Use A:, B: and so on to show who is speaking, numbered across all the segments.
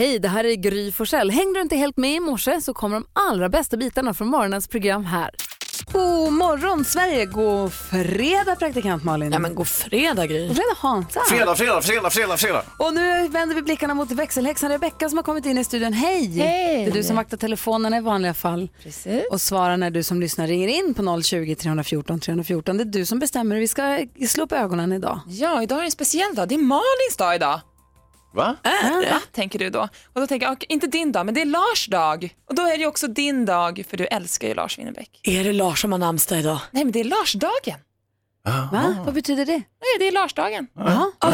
A: Hej, det här är Gry Forssell. Hängde du inte helt med i morse så kommer de allra bästa bitarna från morgonens program här. God morgon Sverige, god fredag praktikant Malin.
B: Ja men god fredag Gry.
A: God fredag Hansa.
C: Fredag, fredag, fredag, fredag, fredag.
A: Och nu vänder vi blickarna mot växelhäxan Rebecka som har kommit in i studion. Hej!
D: Hej.
A: Det är du som vaktar telefonerna i vanliga fall.
D: Precis.
A: Och svarar när du som lyssnar ringer in på 020 314 314. Det är du som bestämmer hur vi ska slå upp ögonen idag.
D: Ja, idag är en speciell dag. Det är Malins dag idag.
C: Va?
D: Va? Tänker du då? Och då tänker jag, okej, inte din dag, men det är Lars dag. Och då är det ju också din dag, för du älskar ju Lars Winnerbäck.
B: Är det Lars som har namnsdag idag?
D: Nej, men det är Larsdagen.
A: Va? Vad betyder det?
D: Nej, det är Larsdagen.
A: Jaha.
B: Ja,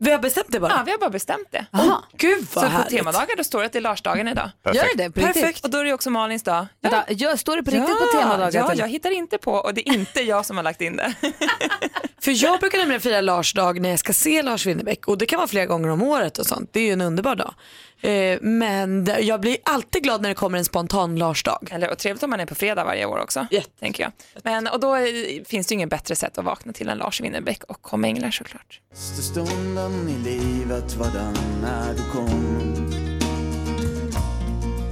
B: vi har bestämt det bara.
D: Ja, vi har bara bestämt det.
A: Jaha.
B: Gud
D: Så
B: vad
D: på
B: härligt.
D: temadagar då står det att det är Larsdagen idag.
A: Gör det på riktigt?
B: Perfekt.
D: Och då är det också Malins dag.
A: Vänta, jag står det på riktigt på temadagar?
D: Ja, jag hittar inte på och det är inte jag som har lagt in det.
B: För jag brukar nämligen fira Lars dag när jag ska se Lars Winnerbäck och det kan vara flera gånger om året och sånt. Det är ju en underbar dag. Eh, men det- jag blir alltid glad när det kommer en spontan Lars dag.
D: Eller och trevligt om man är på fredag varje år också,
B: Jätte.
D: tänker jag. Men, och då eh, finns det ju ingen bättre sätt att vakna till än Lars Winnerbäck och Kom änglar såklart.
E: Stunden i livet var den när du kom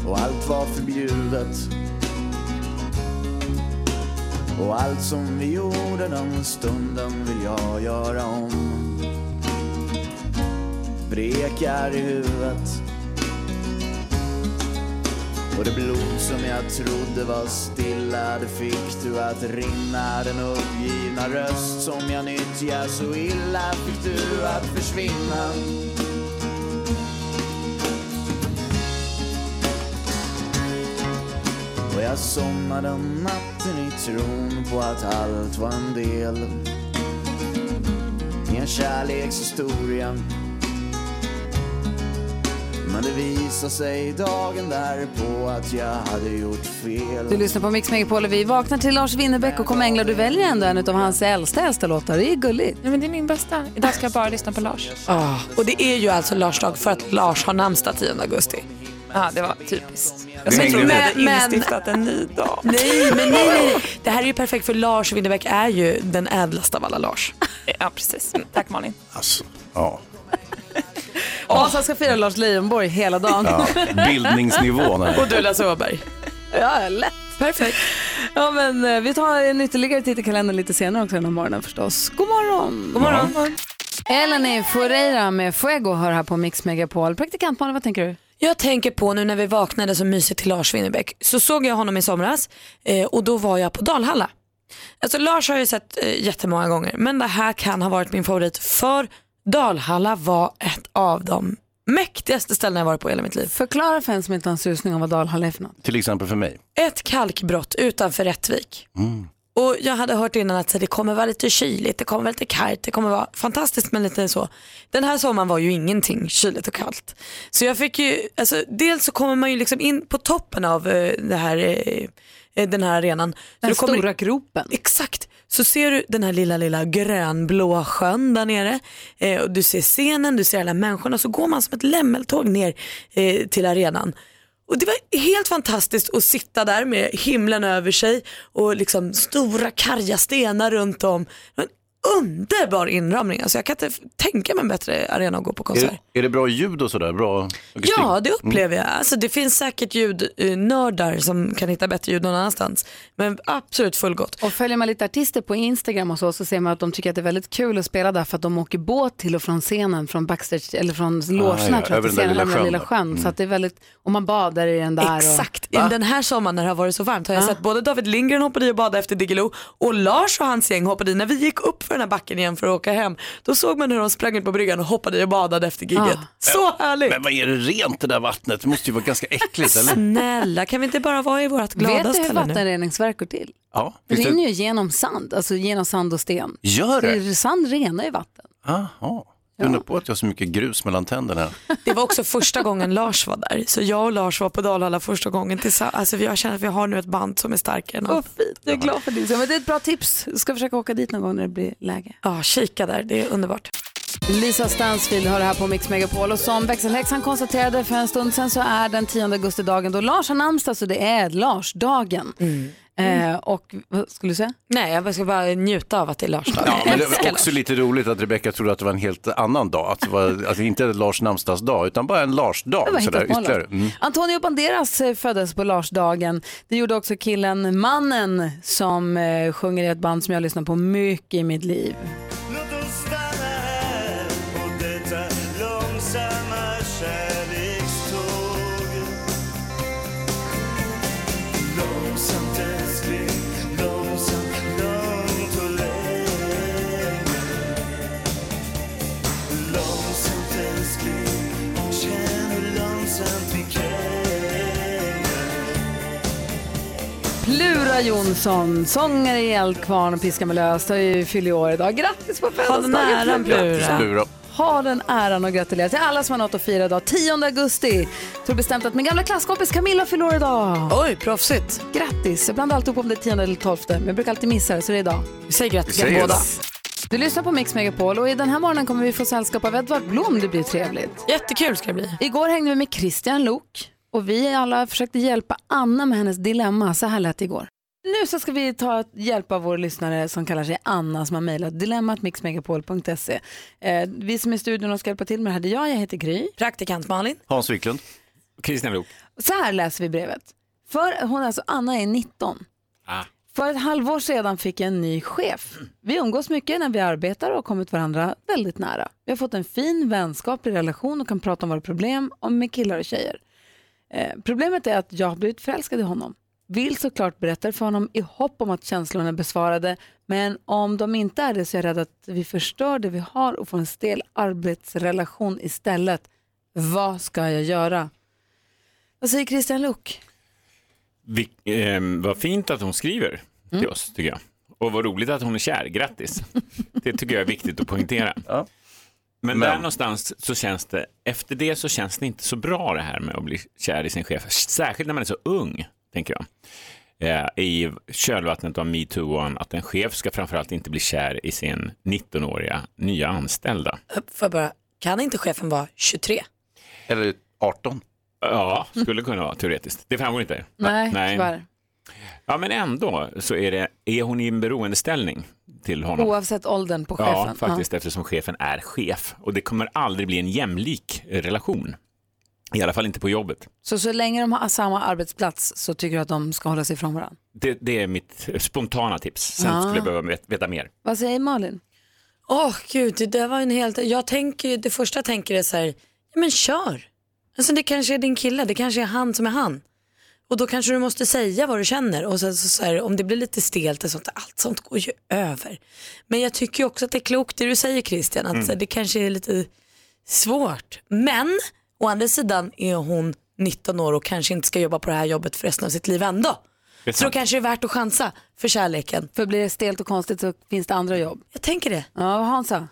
E: Och allt var förbjudet Och allt som vi gjorde den stunden vill jag göra om Brekar i huvudet och det blod som jag trodde var stilla Det fick du att rinna. Den uppgivna röst som jag nyttjar så illa Fick du att försvinna. Och jag somnade natten i tron på att allt var en del. I en kärlekshistoria men det visade sig dagen därpå att jag hade gjort fel
A: Du lyssnar på Mix Megapol och vi vaknar till Lars Winnerbäck och Kom änglar. Du väljer ändå en av hans äldsta, äldsta låtar. Det är gulligt.
D: Ja, men det är min bästa. Idag ska jag bara lyssna på Lars.
B: Ah, och det är ju alltså Lars dag för att Lars har namnsdag 10 augusti.
D: Ja, det var typiskt. Jag trodde
C: ihop.
D: jag hade
B: Men-
D: instiftat en ny dag.
B: Nej, men nej, nej. Det här är ju perfekt för Lars Winnerbäck är ju den ädlaste av alla Lars.
D: Ja, precis. Tack Malin.
C: Alltså, ja.
A: Asa ska fira Lars Leijonborg hela dagen.
C: ja. Bildningsnivån här.
B: Och du Lasse Åberg.
A: Ja, lätt.
B: Perfekt.
A: Ja, men eh, vi tar en ytterligare titt i kalendern lite senare också den här morgonen förstås. God morgon!
D: God morgon.
A: Eleni Foureira med Fuego hör här på Mix Megapol. Praktikant Malin, vad tänker du?
B: Jag tänker på nu när vi vaknade så mysigt till Lars Winnerbäck så såg jag honom i somras eh, och då var jag på Dalhalla. Alltså Lars har jag ju sett eh, jättemånga gånger men det här kan ha varit min favorit för Dalhalla var ett av de mäktigaste ställena jag varit på i hela mitt liv.
A: Förklara för en som inte har en susning om vad Dalhalla är för något.
C: Till exempel för mig.
B: Ett kalkbrott utanför Rättvik. Och jag hade hört innan att så, det kommer vara lite kyligt, det kommer vara lite kallt, det kommer vara fantastiskt men lite så. Den här sommaren var ju ingenting kyligt och kallt. Så jag fick ju, alltså dels så kommer man ju liksom in på toppen av eh, det här, eh, den här arenan. Så
A: Den
B: du kommer-
A: stora gropen.
B: Exakt, så ser du den här lilla, lilla grönblåa sjön där nere. Eh, och du ser scenen, du ser alla människorna. Så går man som ett lämmeltåg ner eh, till arenan. Och det var helt fantastiskt att sitta där med himlen över sig och liksom stora karga stenar runt om. Det var underbar inramning. Alltså jag kan inte tänka mig en bättre arena att gå på
C: Är,
B: konsert.
C: det- är det bra ljud och sådär? Bra akustik?
B: Ja, det upplever jag. Alltså, det finns säkert ljudnördar som kan hitta bättre ljud någon annanstans. Men absolut fullgott.
A: Och följer man lite artister på Instagram och så, så ser man att de tycker att det är väldigt kul att spela där för att de åker båt till och från scenen, från backstage, eller från logerna
C: ja,
A: tror jag,
C: över
A: till
C: den där
A: scenen,
C: lilla
A: den där
C: sjön
A: lilla sjön. Så att det är väldigt, och man badar i den där.
B: Exakt.
A: Och,
B: Den här sommaren när det har varit så varmt har jag sett både David Lindgren hoppade i och badade efter Diggiloo och Lars och hans gäng hoppade i. När vi gick upp för den här backen igen för att åka hem, då såg man hur de sprang ut på bryggan och hoppade i och badade efter gigget.
A: Ah.
B: Så härligt!
C: Men vad är det rent det där vattnet? Det måste ju vara ganska äckligt eller?
B: Snälla, kan vi inte bara vara i vårt glada
A: vet du hur
B: ställe nu?
A: vattenreningsverk går till?
C: Ja,
A: Det rinner ju genom sand, alltså genom sand och sten.
C: Gör det?
A: För Sand renar ju vatten.
C: Jaha. Jag undrar på att jag har så mycket grus mellan tänderna.
B: Det var också första gången Lars var där, så jag och Lars var på Dalhalla första gången tillsammans. Alltså jag känner att vi har nu ett band som är starkare än allt.
A: fint, jag är glad för det. Så, Men det är ett bra tips. Ska försöka åka dit någon gång när det blir läge.
B: Ja, kika där, det är underbart.
A: Lisa Stansfield har det här på Mix Megapol och som växelhäxan konstaterade för en stund sedan så är den 10 augusti dagen då Lars har namnsdag så det är Larsdagen. Eh, och vad skulle du säga?
B: Nej, jag ska bara njuta av att det är Lars dag.
C: Ja, men det var också lite roligt att Rebecca trodde att det var en helt annan dag. Att det, var, att det inte är Lars namnsdagsdag utan bara en Lars-dag. Mm.
A: Antonio Banderas eh, föddes på Larsdagen. Det gjorde också killen Mannen som eh, sjunger i ett band som jag lyssnar på mycket i mitt liv.
F: Låt
A: Jonsson, sångare i Eldkvarn och Piska med löst, har ju fyller år idag. Grattis på födelsedagen
B: Plura.
A: Ha den äran och gratulera till alla som har något att fira idag. 10 augusti. Tog bestämt att min gamla klasskompis Camilla fyller år idag.
B: Oj, proffsigt.
A: Grattis! Jag blandar alltid upp om det är 10 eller 12, men jag brukar alltid missa det, så det är idag.
B: Vi säger grattis
C: Säger
B: båda.
A: Du lyssnar på Mix Megapol och i den här morgonen kommer vi få sällskap av Edvard Blom. Det blir trevligt.
B: Jättekul ska det bli.
A: Igår hängde vi med Christian Lok och vi alla försökte hjälpa Anna med hennes dilemma. Så här lät det igår. Nu så ska vi ta hjälp av vår lyssnare som kallar sig Anna som har mejlat dilemmatmixmegapol.se. Eh, vi som är i studion och ska hjälpa till med det här, det är jag, jag heter Gry.
B: Praktikant Malin.
C: Hans Wiklund.
G: Christian Luuk.
A: Så här läser vi brevet. För hon alltså, Anna är 19.
G: Ah.
A: För ett halvår sedan fick jag en ny chef. Vi umgås mycket när vi arbetar och har kommit varandra väldigt nära. Vi har fått en fin vänskaplig relation och kan prata om våra problem om med killar och tjejer. Eh, problemet är att jag har blivit förälskad i honom. Vill såklart berätta det för honom i hopp om att känslorna är besvarade. Men om de inte är det så är jag rädd att vi förstör det vi har och får en stel arbetsrelation istället. Vad ska jag göra? Vad säger Christian Luuk?
G: Vi, ehm, vad fint att hon skriver till oss, tycker jag. Och vad roligt att hon är kär. Grattis. Det tycker jag är viktigt att poängtera.
C: Ja.
G: Men,
C: Men-
G: där någonstans så känns det, efter det så känns det inte så bra det här med att bli kär i sin chef. Särskilt när man är så ung, tänker jag. Eh, I kölvattnet av metoo och att en chef ska framförallt inte bli kär i sin 19-åriga nya anställda.
B: Jag bara, kan inte chefen vara 23?
C: Eller 18.
G: Ja, skulle kunna vara teoretiskt. Det framgår inte.
A: Nej,
G: Nej.
A: tyvärr.
G: Ja, men ändå så är, det, är hon i en beroendeställning till honom.
A: Oavsett åldern på chefen.
G: Ja, faktiskt eftersom chefen är chef. Och det kommer aldrig bli en jämlik relation. I alla fall inte på jobbet.
A: Så så länge de har samma arbetsplats så tycker du att de ska hålla sig ifrån varandra.
G: Det, det är mitt spontana tips. Sen
A: Ah.
G: skulle jag behöva vet- veta mer.
A: Vad säger Malin?
B: Åh gud, det där var en helt... Jag tänker, det första jag tänker är så här, ja men kör. Alltså det kanske är din kille, det kanske är han som är han. Och då kanske du måste säga vad du känner och sen så, så här, om det blir lite stelt och sånt, allt sånt går ju över. Men jag tycker ju också att det är klokt det du säger Christian, att så här, det kanske är lite svårt. Men å andra sidan är hon 19 år och kanske inte ska jobba på det här jobbet för resten av sitt liv ändå. Så då kanske det är värt att chansa för kärleken.
A: För blir det stelt och konstigt så finns det andra jobb.
B: Jag tänker det.
A: Ja, Hansa?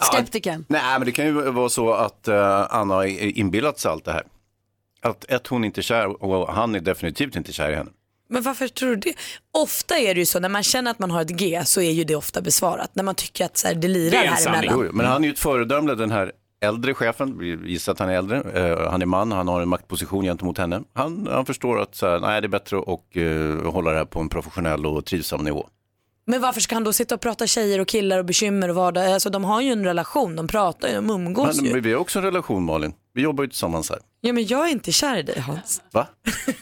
A: Skeptiken?
C: Nej, men det kan ju vara så att eh, Anna har inbillat sig allt det här. Att ett, hon inte är kär och han är definitivt inte kär i henne.
B: Men varför tror du det? Ofta är det ju så när man känner att man har ett G så är ju det ofta besvarat. När man tycker att så här, det lirar
G: Det är en
B: här
G: sanning.
B: emellan.
C: Men han är ju ett föredöme, den här äldre chefen, vi gissar att han är äldre, Eh, han är man, han har en maktposition gentemot henne. Han, han förstår att så här, nej, det är bättre att eh, hålla det här på en professionell och trivsam nivå.
B: Men varför ska han då sitta och prata tjejer och killar och bekymmer och vardag? Alltså de har ju en relation, de pratar ju, de umgås
C: Men,
B: ju.
C: men vi har också en relation Malin, vi jobbar ju tillsammans här.
B: Ja men jag är inte kär i dig Hans.
C: Va?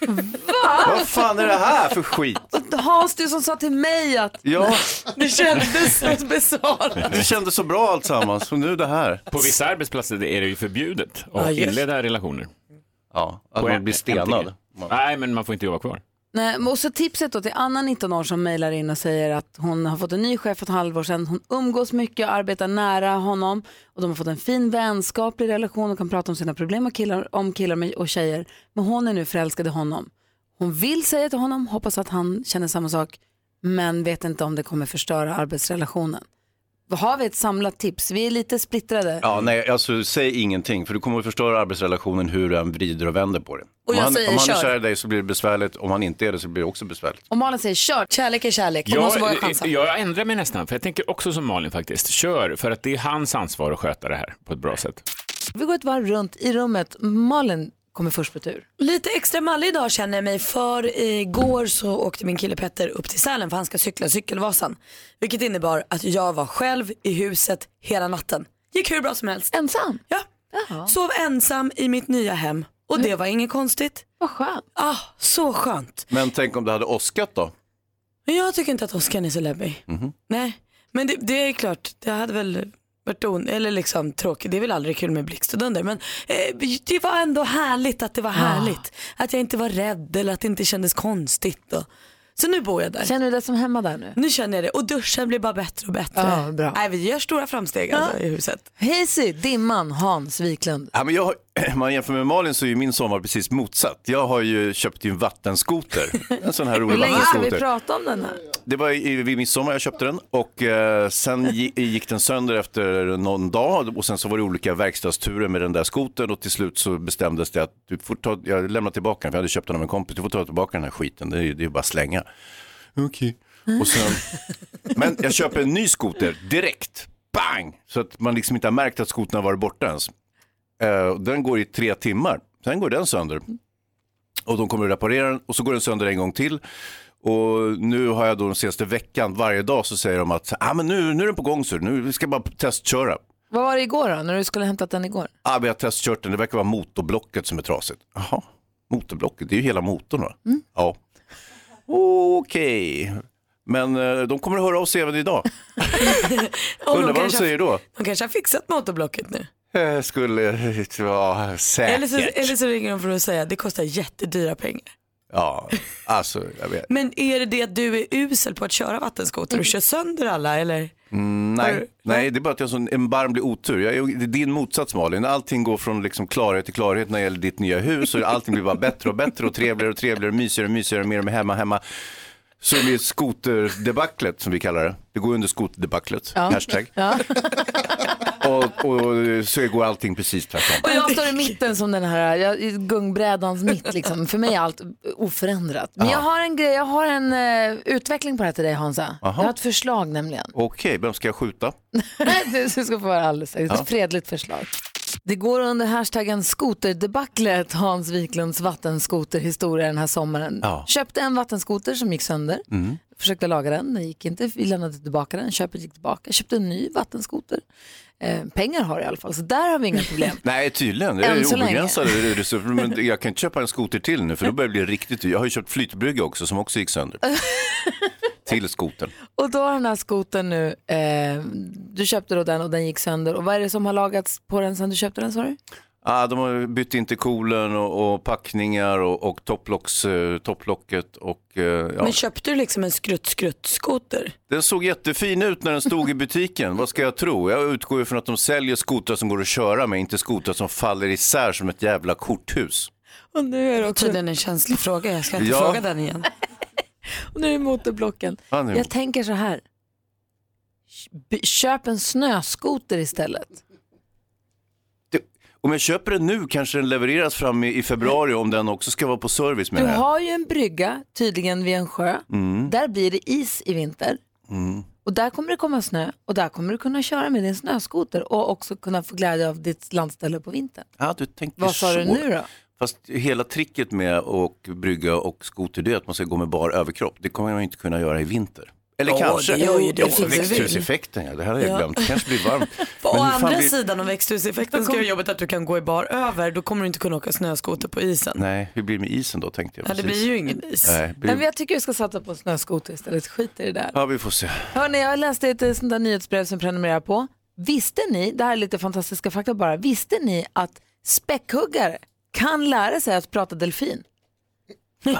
C: Vad fan är det här för skit?
A: Hans, du som sa till mig att...
C: Ja,
B: Det kändes som besvarat.
C: det kändes så bra alltsammans och nu det här.
G: På vissa arbetsplatser är det ju förbjudet att
B: just.
G: inleda relationer.
C: Ja, att
G: På
C: man blir stenad.
G: MTG. Nej, men man får inte jobba kvar.
A: Nej, och så tipset då till Anna 19 år som mejlar in och säger att hon har fått en ny chef för ett halvår sedan. Hon umgås mycket och arbetar nära honom och de har fått en fin vänskaplig relation och kan prata om sina problem och killar, om killar och tjejer. Men hon är nu förälskad i honom. Hon vill säga till honom, hoppas att han känner samma sak, men vet inte om det kommer förstöra arbetsrelationen. Har vi ett samlat tips? Vi är lite splittrade.
C: Ja, nej, alltså säg ingenting för du kommer att förstöra arbetsrelationen hur du än vrider och vänder på det.
B: Och
C: om
B: jag
C: han,
B: säger
C: om han är kär i dig så blir det besvärligt, om han inte är det så blir det också besvärligt.
A: Och Malin säger kör.
B: Kärlek är kärlek, man måste våga chansa.
G: jag, jag ändrar mig nästan, för jag tänker också som Malin faktiskt. Kör, för att det är hans ansvar att sköta det här på ett bra sätt.
A: Vi går ett varv runt i rummet. Malin, kommer först på tur?
B: Lite extra mallig idag känner jag mig för igår så åkte min kille Petter upp till Sälen för han ska cykla Cykelvasan. Vilket innebar att jag var själv i huset hela natten. Gick hur bra som helst.
A: Ensam?
B: Ja. Sov ensam i mitt nya hem och det var inget konstigt.
A: Vad skönt.
B: Ah, så skönt.
C: Men tänk om det hade åskat då?
B: Men jag tycker inte att Oskar är så läbbig. Nej, men det, det är klart, det hade väl varit on eller liksom tråkigt. Det är väl aldrig kul med blixt och dunder. Men eh, det var ändå härligt att det var härligt. Att jag inte var rädd eller att det inte kändes konstigt. Och... Så nu bor jag där.
A: Känner du dig som hemma där nu?
B: Nu känner jag det och duschen blir bara bättre och bättre.
A: Ja, bra.
B: Nej, vi gör stora framsteg alltså, i huset.
A: Hazy, Dimman, Hans Wiklund.
C: Ja, men jag man jämför med Malin så är ju min sommar precis motsatt. Jag har ju köpt en vattenskoter. En sån här
A: Hur
C: rolig
A: länge ska vi
C: vattenskoter.
A: prata om den här?
C: Det var i, vid midsommar jag köpte den och eh, sen gi- gick den sönder efter någon dag och sen så var det olika verkstadsturer med den där skotern och till slut så bestämdes det att du får ta, jag lämnar tillbaka den, för jag hade köpt den av en kompis, du får ta tillbaka den här skiten, det är, ju- det är bara slänga. Okej. Och sen, men jag köper en ny skoter direkt, bang, så att man liksom inte har märkt att skotern har varit borta ens. Eh, den går i tre timmar, sen går den sönder. Och de kommer att reparera den och så går den sönder en gång till. Och nu har jag då den senaste veckan, varje dag så säger de att ah, men nu, nu är den på gång så nu ska jag bara testköra.
A: Vad var det igår då, när du skulle hämtat den igår?
C: Ah, vi har testkört den, det verkar vara motorblocket som är trasigt. Jaha, motorblocket, det är ju hela motorn va? Ja. Okej, men eh, de kommer att höra av sig även idag. Undrar vad de säger då?
B: de kanske har fixat motorblocket nu.
C: Eh, Skulle eh, vara säkert.
B: Eller så, eller så ringer de för att säga att det kostar jättedyra pengar.
C: Ja, alltså jag vet.
B: Men är det det att du är usel på att köra vattenskoter och kör sönder alla eller?
C: Mm, nej,
B: du-
C: nej, det är bara att jag har en erbarmlig otur. Jag är, det är din motsats Malin. Allting går från liksom klarhet till klarhet när det gäller ditt nya hus och allting blir bara bättre och bättre och trevligare och trevligare, mysigare och mysigare, mer och mer hemma, hemma. Så blir skoterdebaclet som vi kallar det. Det går under skoterdebaclet, hashtag. Och, och så går allting precis tvärtom.
A: Och jag står i mitten som den här jag, gungbrädans mitt. Liksom. För mig är allt oförändrat. Men jag har en grej, jag har en eh, utveckling på det här till dig Hansa. Jag har ett förslag nämligen.
C: Okej, vem ska jag skjuta?
A: du ska få höra alldeles. Ett fredligt förslag. Det går under hashtaggen skoterdebaclet Hans Wiklunds vattenskoterhistoria den här sommaren.
C: Ja.
A: Köpte en vattenskoter som gick sönder. Försökte laga den, den gick inte. Vi lämnade tillbaka den, köpet gick tillbaka. Köpte en ny vattenskoter. Eh, pengar har jag i alla fall, så där har vi inga problem.
C: Nej, tydligen. Det är obegränsade resurser. Men jag kan inte köpa en skoter till nu för då börjar det bli riktigt. Jag har ju köpt flytbrygga också som också gick sönder. till skotern.
A: Och då har den här skotern nu, eh, du köpte då den och den gick sönder. Och vad är det som har lagats på den sen du köpte den sa du?
C: Ah, de har bytt intercoolen och, och packningar och, och topplocks, eh, topplocket. Och, eh, ja.
B: Men köpte du liksom en skrutt-skrutt-skoter?
C: Den såg jättefin ut när den stod i butiken. Vad ska jag tro? Jag utgår ju från att de säljer skotrar som går att köra med, inte skotrar som faller isär som ett jävla korthus.
B: Och nu är det också tydligen en känslig fråga, jag ska inte
C: Ja.
B: fråga den igen.
A: Och nu är det motorblocken. Jag tänker så här. Köp en snöskoter istället.
C: Det, om jag köper den nu kanske den levereras fram i, i februari om den också ska vara på service
A: Du
C: menar jag.
A: har ju en brygga, tydligen vid en sjö. Där blir det is i vinter. Och där kommer det komma snö och där kommer du kunna köra med din snöskoter och också kunna få glädje av ditt landställe på vintern.
C: Ja, du tänker
A: Vad sa
C: så.
A: du nu då?
C: Fast hela tricket med att brygga och skoter det är att man ska gå med bar överkropp. Det kommer man inte kunna göra i vinter. Eller
B: Åh,
C: kanske.
B: det gör ju det
C: Ja,
B: du
C: växthuseffekten, ja. Det här har jag
B: Ja.
C: glömt. Det kanske blir varmt.
B: Å andra
C: blir-
B: sidan om växthuseffekten ska göra jobbet att du kan gå i bar över, då kommer du inte kunna åka snöskoter på isen.
C: Nej, hur blir det med isen då tänkte jag.
B: Ja, det blir ju ingen is.
C: Nej, blir...
A: Nej, men jag tycker vi ska satsa på snöskoter istället. Skit i det där.
C: Ja, vi får se.
A: Hörrni, jag läste ett eh, sånt där nyhetsbrev som jag prenumererar på. Visste ni, det här är lite fantastiska fakta bara, visste ni att späckhuggare kan lära sig att prata delfin?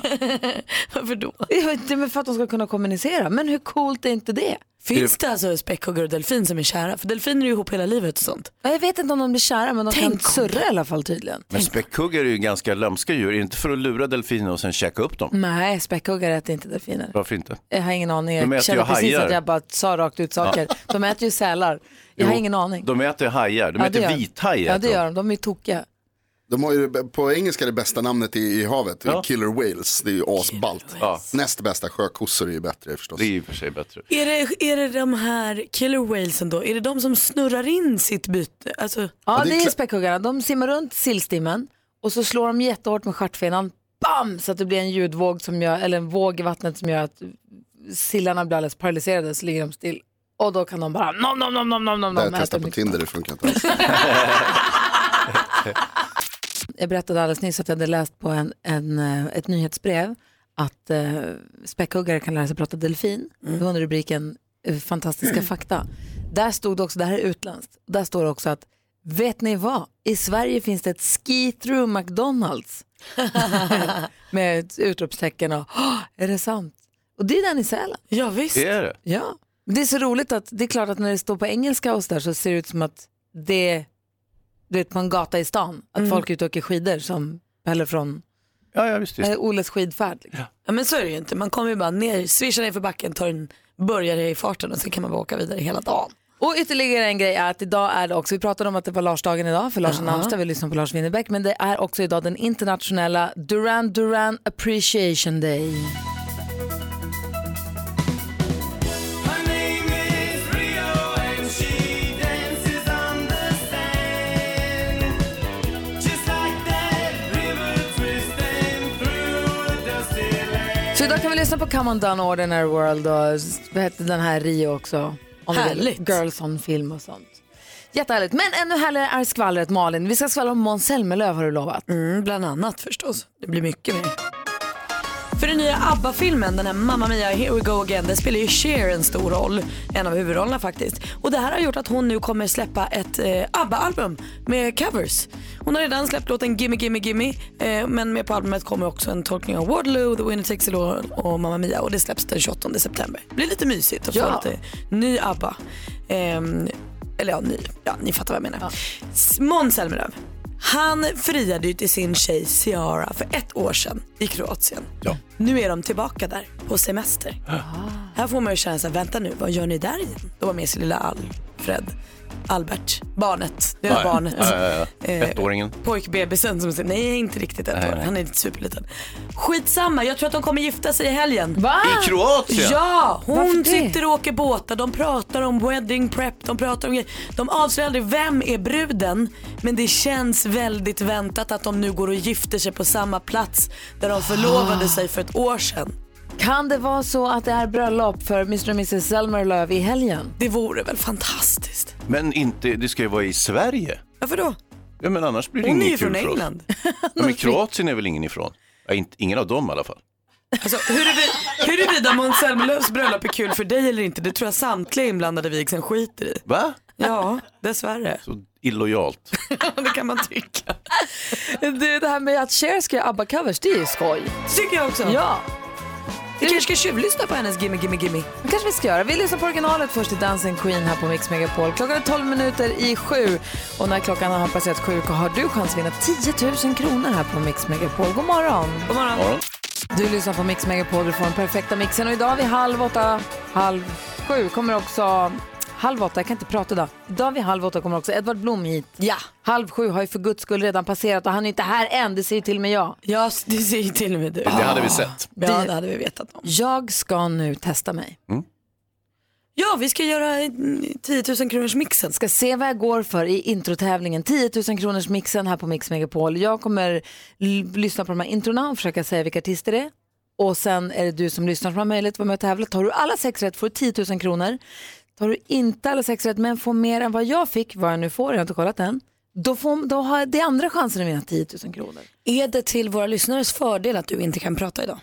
B: Varför då?
A: Jag vet inte, men för att de ska kunna kommunicera. Men hur coolt är inte det?
B: Finns det alltså späckhuggare och delfin som är kära? För delfiner är ju ihop hela livet och sånt.
A: Ja, Jag vet inte om de blir kära, men de
B: Tänk
A: kan surra i alla fall tydligen.
C: Men späckhuggare är ju ganska lömska djur. Är det inte för att lura delfiner och sen käka upp dem?
A: Nej, späckhuggare äter inte delfiner.
C: Varför inte?
A: Jag har ingen aning.
C: De äter
A: Jag känner
C: ju
A: precis
C: hajar.
A: att jag bara sa rakt ut saker. De äter ju sälar. Jag har
C: Jo,
A: ingen aning.
C: De äter hajar. De
A: Ja,
C: äter vithajar.
A: Ja, det gör de. De är tokiga.
H: De har ju på engelska det bästa namnet i, i havet,
C: Ja.
H: Killer Whales. Det är ju asballt.
C: Ja.
H: Näst bästa sjökossor är ju bättre förstås.
C: Det är och för sig bättre.
B: Är det, är det de här killer whalesen då? Är det de som snurrar in sitt byte? Alltså,
A: Ja,
H: det
A: det
H: är
A: är späckhuggarna. De simmar runt sillstimmen och så slår de jättehårt med stjärtfenan, bam, så att det blir en ljudvåg som gör, eller en våg i vattnet som gör att sillarna blir alldeles paralyserade så ligger de still. Och då kan de bara nom nom nom nom nom nom
H: Det har
A: nom.
H: jag testat på Tinder, det funkar inte alls.
A: Jag berättade alldeles nyss att jag hade läst på en, en, eh, ett nyhetsbrev att eh, späckhuggare kan lära sig prata delfin.
B: Mm.
A: Under rubriken eh, fantastiska fakta. Där stod det också, det här är utländskt, där står det också att vet ni vad? I Sverige finns det ett ski-through McDonalds. Med utropstecken och "Åh, är det sant? Och det är den i Sälen.
B: Ja visst.
C: Det är det.
A: Ja. Det är så roligt att det är klart att när det står på engelska och så där så ser det ut som att det är du vet, på en gata i stan. Att folk är ute och åker skidor som eller från
C: Ja, ja visst. visst.
A: eh, Oles skidfärd. Liksom.
B: Ja men så är det ju inte. Man kommer ju bara ner, swishar ner för backen, tar en burgare i farten och sen kan man bara åka vidare hela dagen.
A: Och ytterligare en grej är att idag är det också, vi pratade om att det var Larsdagen idag för Lars namnsdag, vi lyssnar på Lars Winnerbäck, men det är också idag den internationella Duran Duran Appreciation Day. Idag kan vi lyssna på Come On Down Ordinary World och hette den här Rio också? Om.
B: Härligt.
A: Girls on film och sånt. Jättehärligt. Men ännu härligare är skvallret Malin. Vi ska skvallra om Måns Zelmerlöw har du lovat.
B: Mm, bland annat förstås. Det blir mycket mer. För den nya ABBA-filmen, den här Mamma Mia, Here We Go Again, där spelar ju Cher en stor roll. En av huvudrollerna faktiskt. Och det här har gjort att hon nu kommer släppa ett eh, ABBA-album med covers. Hon har redan släppt låten Gimme Gimme Gimme, eh, men med på albumet kommer också en tolkning av Waterloo, The Winner Takes It All och Mamma Mia och det släpps den 28 september. Det blir lite mysigt att få
A: Ja.
B: lite ny ABBA. Ehm, eller ja, ny. Ja, ni fattar vad jag menar. Ja. Måns Zelmerlöw. Han friade ju till sin tjej Ciara för ett år sedan i Kroatien.
C: Ja.
B: Nu är de tillbaka där på semester. Här får man ju känna sig, vänta nu, vad gör ni där igen? Då var med sin lilla Alfred, Albert, barnet,
C: Ja, ja.
B: barnet.
C: Ja, ja, ja.
B: Eh,
C: Ettåringen.
B: Pojkbebisen som säger, nej inte riktigt ett år, han är inte superliten. Skitsamma, jag tror att de kommer gifta sig i helgen.
A: Va?
C: I Kroatien?
B: Ja, hon
A: det?
B: sitter och åker båtar, de pratar om wedding prep, de pratar om. De avslöjar aldrig vem är bruden, men det känns väldigt väntat att de nu går och gifter sig på samma plats där de förlovade sig för ett år sedan.
A: Kan det vara så att det är bröllop för Mr och Mrs Zelmerlöw i helgen?
B: Det vore väl fantastiskt?
C: Men inte, det ska ju vara i Sverige.
B: Varför då?
C: Ja, men annars blir det
B: Hon är ju från
C: för oss.
B: England.
C: Ja, men Kroatien är väl ingen ifrån? Ja, inte, ingen av dem i alla fall.
B: Alltså, huruvida, huruvida Måns Zelmerlöws bröllop är kul för dig eller inte, det tror jag samtliga inblandade vigseln skiter i.
C: Va?
B: Ja, dessvärre.
C: Så illojalt.
B: det kan man tycka.
A: Du, det här med att Cher ska göra ABBA-covers, det är ju skoj.
B: Tycker jag också.
A: Ja,
B: Vi kanske ska tjuvlyssna på hennes Gimme Gimme Gimme.
A: det kanske vi ska göra. Vi lyssnar på originalet först i Dancing Queen här på Mix Megapol. Klockan är 12 minuter i sju och när klockan har passerat sju har du chans att vinna 10 000 kronor här på Mix Megapol. God morgon!
B: God morgon.
C: Morgon.
A: Du lyssnar på Mix Megapol, du får den perfekta mixen och idag vid halv åtta, halv sju kommer också Halv åtta, jag kan inte prata idag. Idag vid halv åtta kommer också Edvard Blom hit.
B: Ja.
A: Halv sju har ju för guds skull redan passerat och han är inte här än, det säger till och med jag.
B: Ja, det säger till och med du.
C: Det hade vi sett.
B: Ja, det hade vi vetat om.
A: Jag ska nu testa mig.
B: Ja, vi ska göra mm, 10 000 kronors mixen.
A: Ska se vad jag går för i introtävlingen. 10 000 kronors mixen här på Mix Megapol. Jag kommer lyssna på de här introna och försöka säga vilka artister det är. Och sen är det du som lyssnar som har möjlighet att vara med och tävla. Tar du alla sex rätt får du 10 000 kronor. Tar du inte alla sex rätt men får mer än vad jag fick, vad jag nu får, jag har inte kollat än. Då, får, då har det andra chansen att vinna 10 000 kronor.
B: Är det till våra lyssnares fördel att du inte kan prata idag?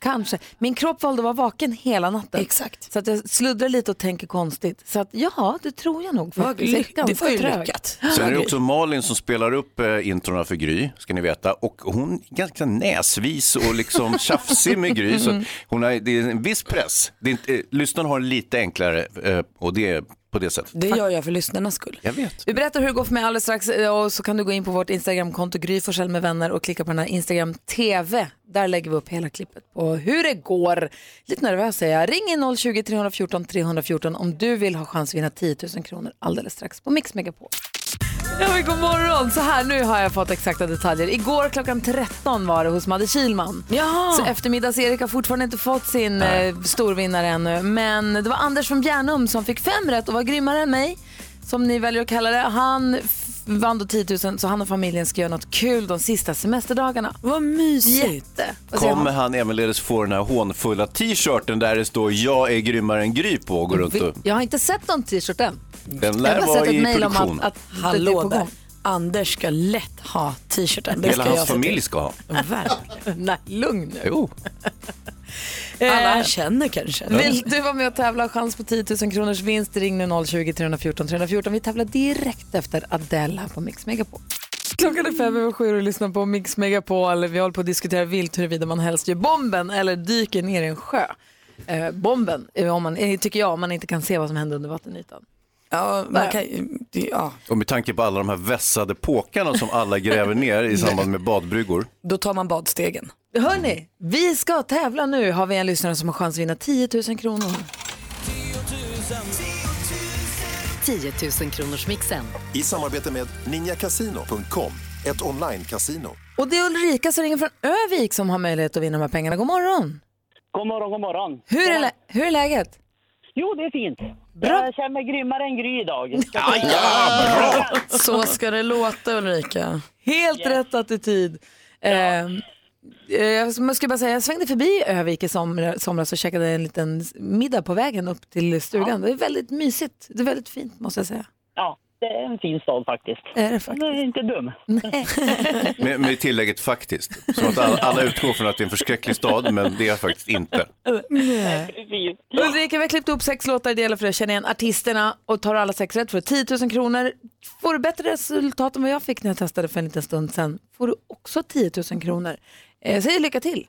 A: Kanske. Min kropp valde att vara vaken hela natten.
B: Exakt.
A: Så att jag sluddrar lite och tänker konstigt. Så att ja, det tror jag nog faktiskt.
B: Det var ju lyckat.
C: Sen är det också Malin som spelar upp eh, introna för Gry, ska ni veta. Och hon är ganska näsvis och liksom tjafsig med Gry. Så att hon har, det är en viss press. Det är inte, eh, lyssnarna har det lite enklare eh, och det är på det sättet.
B: Det gör jag för lyssnarnas skull.
C: Jag vet.
A: Vi berättar hur det går för mig alldeles strax eh, och så kan du gå in på vårt Instagramkonto Gry Forssell med vänner och klicka på den här Instagram TV. Där lägger vi upp hela klippet på hur det går. Lite nervös är jag. Ring in 020 314 314 om du vill ha chans att vinna 10 000 kronor alldeles strax på Mix Megapol. Ja, men god morgon! Så här, nu har jag fått exakta detaljer. Igår klockan 13 var det hos Madde Kilman.
B: Jaha.
A: Så eftermiddags-Erik har fortfarande inte fått sin eh, storvinnare ännu. Men det var Anders från Bjärnum som fick fem rätt och var grymmare än mig. Som ni väljer att kalla det. Han vann då 10 000 så han och familjen ska göra något kul de sista semesterdagarna.
B: Vad mysigt.
A: Jätte.
C: Kommer
A: han?
C: ävenledes få den här hånfulla t-shirten där det står jag är grymmare än Gry på och gå runt och...
A: Jag har inte sett någon t-shirt än.
C: Den
A: Jag
C: lär
A: har bara
C: vara
A: sett ett
C: i
A: mejl om
C: produktion.
A: att, att det är
B: Hallå
A: på
B: där.
A: gång.
B: Anders ska lätt ha t-shirten. Det
C: Hela
B: ska jag
C: hans
B: se
C: familj
B: till.
C: ska ha.
B: Verkligen.
A: Nej, lugn nu.
C: Jo.
B: Alla
A: Eh,
B: han känner kanske.
A: Vill du vara med och tävla och chans på 10 000 kronors vinst? Ring nu 020 314 314. Vi tävlar direkt efter Adele här på Mix Megapol. Klockan är fem över sju och lyssnar på Mix Megapol. Vi håller på att diskutera vilt huruvida man helst gör bomben eller dyker ner i en sjö. Eh, bomben, eh, om man, eh, tycker jag, om man inte kan se vad som händer under vattenytan.
B: Ja, man kan, det- ja.
C: Och med tanke på alla de här vässade påkarna som alla gräver ner i samband med badbryggor.
B: Då tar man badstegen.
A: Hörni, vi ska tävla nu. Har vi en lyssnare som har chans att vinna 10 000 kronor.
I: 10 000 kronors mixen.
J: I samarbete med ninjakasino.com, ett online-casino.
A: Och det är Ulrika som ringer från Övik som har möjlighet att vinna de här pengarna. God morgon!
K: God morgon, god morgon.
A: Hur är, lä- hur är läget?
K: Jo, det är fint.
A: Bra.
K: Jag känner mig grymmare än Gry idag.
B: Så ska det låta Ulrika.
A: Helt rätt attityd. Eh, eh, jag ska bara säga, jag svängde förbi Övik i somr- somras och käkade en liten middag på vägen upp till stugan. Det är väldigt mysigt. Det är väldigt fint måste jag säga.
K: Ja, det är en fin stad faktiskt.
A: Är det
K: Den
A: faktiskt?
K: är inte dum.
C: Med, med tillägget faktiskt. Som att alla, alla utgår från att det är en förskräcklig stad, men det är faktiskt inte.
K: Precis.
A: Ulrika, vi har klippt upp sex låtar. Det gäller för att känna igen artisterna och tar alla sex rätt du 10 000 kronor. Får du bättre resultat än vad jag fick när jag testade för en liten stund sedan får du också 10 000 kronor. Eh, Jag säger lycka till.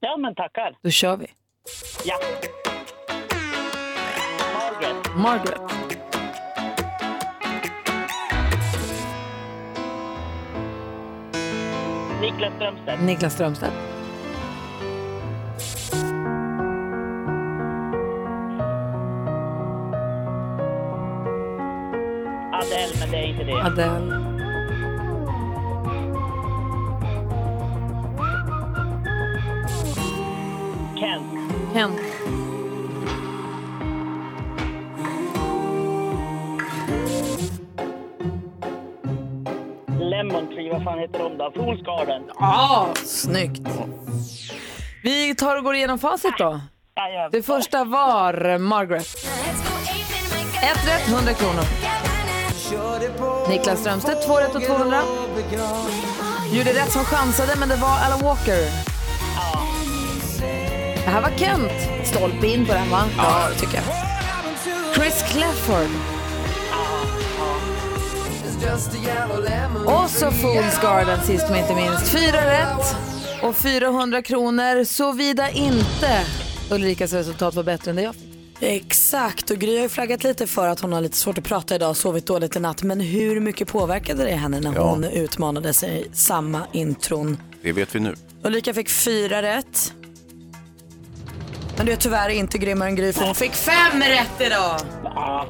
K: Ja, men tackar.
A: Då kör vi.
K: Ja. Margaret.
A: Margaret.
K: Niklas Strömstedt.
A: Niklas Strömstedt.
K: Adele, men det är inte det.
A: Adele.
K: Kent.
A: Kent.
K: Lemon Tree, vad fan heter de då? Fools Garden.
A: Ja, snyggt. Vi tar och går igenom facit då. Det första var Margaret. Ett rätt, 100 kronor. Niklas Strömstedt, två rätt och 200. Gjorde rätt som chansade, men det var Alan Walker. Det här var Kent. Stolpe in på den, va? Ja, det tycker jag. Chris Clefford. Och så Fools Garden sist men inte minst. Fyra rätt och 400 kronor, såvida inte Ulrikas resultat var bättre än det jag fick.
B: Exakt, och Gry har ju flaggat lite för att hon har lite svårt att prata idag, sovit dåligt i natt. Men hur mycket påverkade det henne när
C: Ja.
B: hon utmanade sig samma intron?
C: Det vet vi nu.
B: Ulrika fick fyra rätt. Men du är tyvärr inte grymmare än Gry för hon fick fem rätt idag.
K: Ja.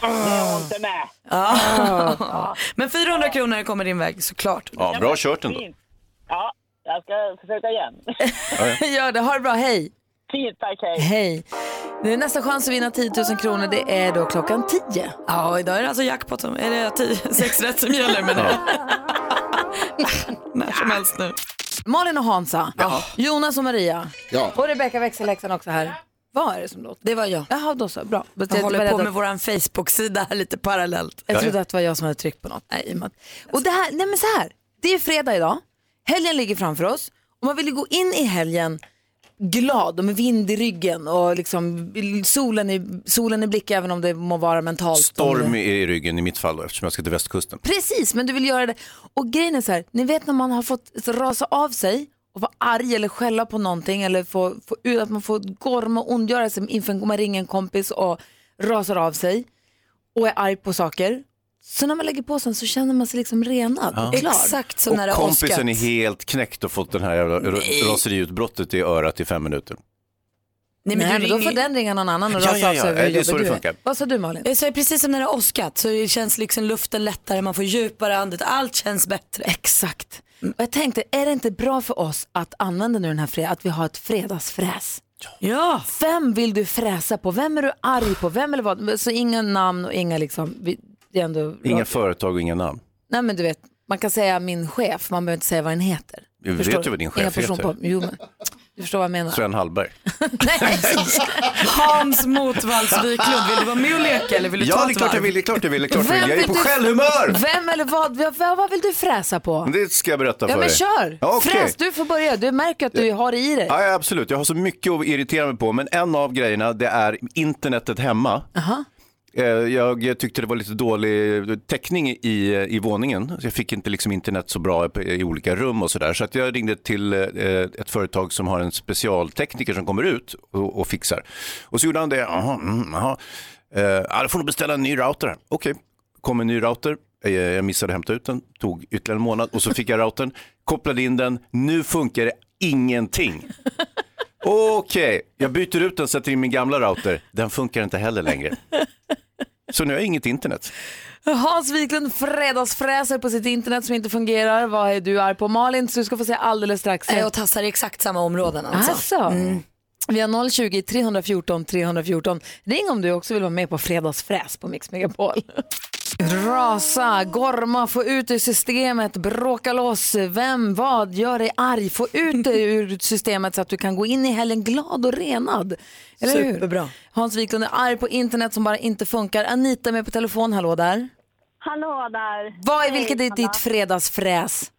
K: Hon inte med.
B: Ja. Men 400 kronor kommer din väg såklart.
C: Ja, bra kört ändå.
K: Ja, jag ska försöka igen.
A: Gör det, ha det bra, hej!
K: Fint, tack, hej.
A: Hej! Det är nästa chans att vinna 10 000 kronor, det är då klockan 10.
B: Ja, idag är det alltså jackpot som, är det tio, sex rätt som gäller men när som helst nu.
A: Malin och Hansa, Jonas och Maria
H: Ja.
A: och Rebecka växelläxan också här. Vad är det som låter?
B: Det var jag.
A: Jaha, då så. Bra. Jag,
B: Jag håller på med
A: att-
B: våran Facebook-sida här lite parallellt.
A: jag trodde att det var jag som hade tryckt på något. Nej, men... Och det här, nej men så här, det är fredag idag, helgen ligger framför oss och man vill ju gå in i helgen glad och med vind i ryggen och liksom solen i, solen i blick även om det må vara mentalt.
C: Storm i ryggen i mitt fall då, eftersom jag ska till västkusten.
A: Precis, men du vill göra det. Och grejen är så här, ni vet när man har fått rasa av sig och vara arg eller skälla på någonting eller få, få att man får gorma och ondgöra sig inför man ringer en kompis och rasar av sig och är arg på saker. Så när man lägger på sen så känner man sig liksom renad och klar.
B: Exakt som
C: Och
B: när det
C: kompisen är helt knäckt och fått den här jävla ra- raseriutbrottet i örat i fem minuter.
B: Nej,
A: Nej,
B: men
A: men
B: du
A: då får den ringa någon annan och
C: Ja,
A: rasa
C: ja,
A: av
C: ja.
A: sig
C: Det är
A: hur jobbig du är.
C: funkar.
A: Vad sa du Malin?
B: Jag säger precis som när det har åskat så det känns liksom luften lättare, man får djupare andetag, allt känns bättre.
A: Exakt. Och jag tänkte, är det inte bra för oss att använda nu den här fredagen, att vi har ett fredagsfräs?
B: Ja,
A: Vem vill du fräsa på? Vem är du arg på? Vem eller vad? Så inga namn och inga liksom, vi, det är ändå...
C: Inga företag och inga namn.
A: Nej men du vet, man kan säga min chef, man behöver inte säga vad den heter.
C: Jag
A: Förstår
C: vet ju vad din
A: Inga
C: chef heter.
A: person Jo, men, du förstår vad jag menar.
C: Sven Hallberg.
B: Hans Motvalls Wiklund, vill du vara med och leka eller vill du ta
C: Ja,
B: ett
C: det är klart jag
B: varv?
C: vill, det är klart jag vill, det är klart jag vill. Jag är på
A: du-
C: självhumör!
A: Vem eller vad, vad, vad, vill du fräsa på?
C: Det ska jag berätta
A: Ja
C: för
A: men
C: dig.
A: kör,
C: Ja,
A: fräs, du får börja. Du märker att du har det i dig.
C: Ja, ja, absolut. Jag har så mycket att irritera mig på, men en av grejerna det är internetet hemma.
A: Aha.
C: Eh, Eh, jag tyckte det var lite dålig täckning i, i våningen. Alltså, jag fick inte liksom internet så bra i olika rum och sådär. Så att jag ringde till eh, ett företag som har en specialtekniker som kommer ut och, och fixar. Och så gjorde han det. Jaha, mm, jaha. Eh, Ja, då får du beställa en ny router. här. Okej, kom en ny router. Eh, jag missade att hämta ut den, tog ytterligare en månad och så fick jag routern, kopplade in den, nu funkar det ingenting. Okej, jag byter ut den, sätter in min gamla router, den funkar inte heller längre. Så nu har jag inget internet.
A: Hans Wiklund fredagsfräser på sitt internet som inte fungerar. Vad är du arg på? Malin, så du ska få se alldeles strax.
B: Jag och tassar i exakt samma områden alltså.
A: Alltså. Vi har 020-314 314. Ring om du också vill vara med på fredagsfräs på Mix Megapol. Rasa, gorma, få ut det ur systemet, bråka loss. Vem, vad gör dig arg? Få ut det ur systemet så att du kan gå in i helgen glad och renad. Eller hur?
B: Superbra.
A: Hans Wiklund är arg på internet som bara inte funkar. Anita är med på telefon, hallå där.
L: Hallå där.
A: Vad är, vilket är ditt fredagsfräs?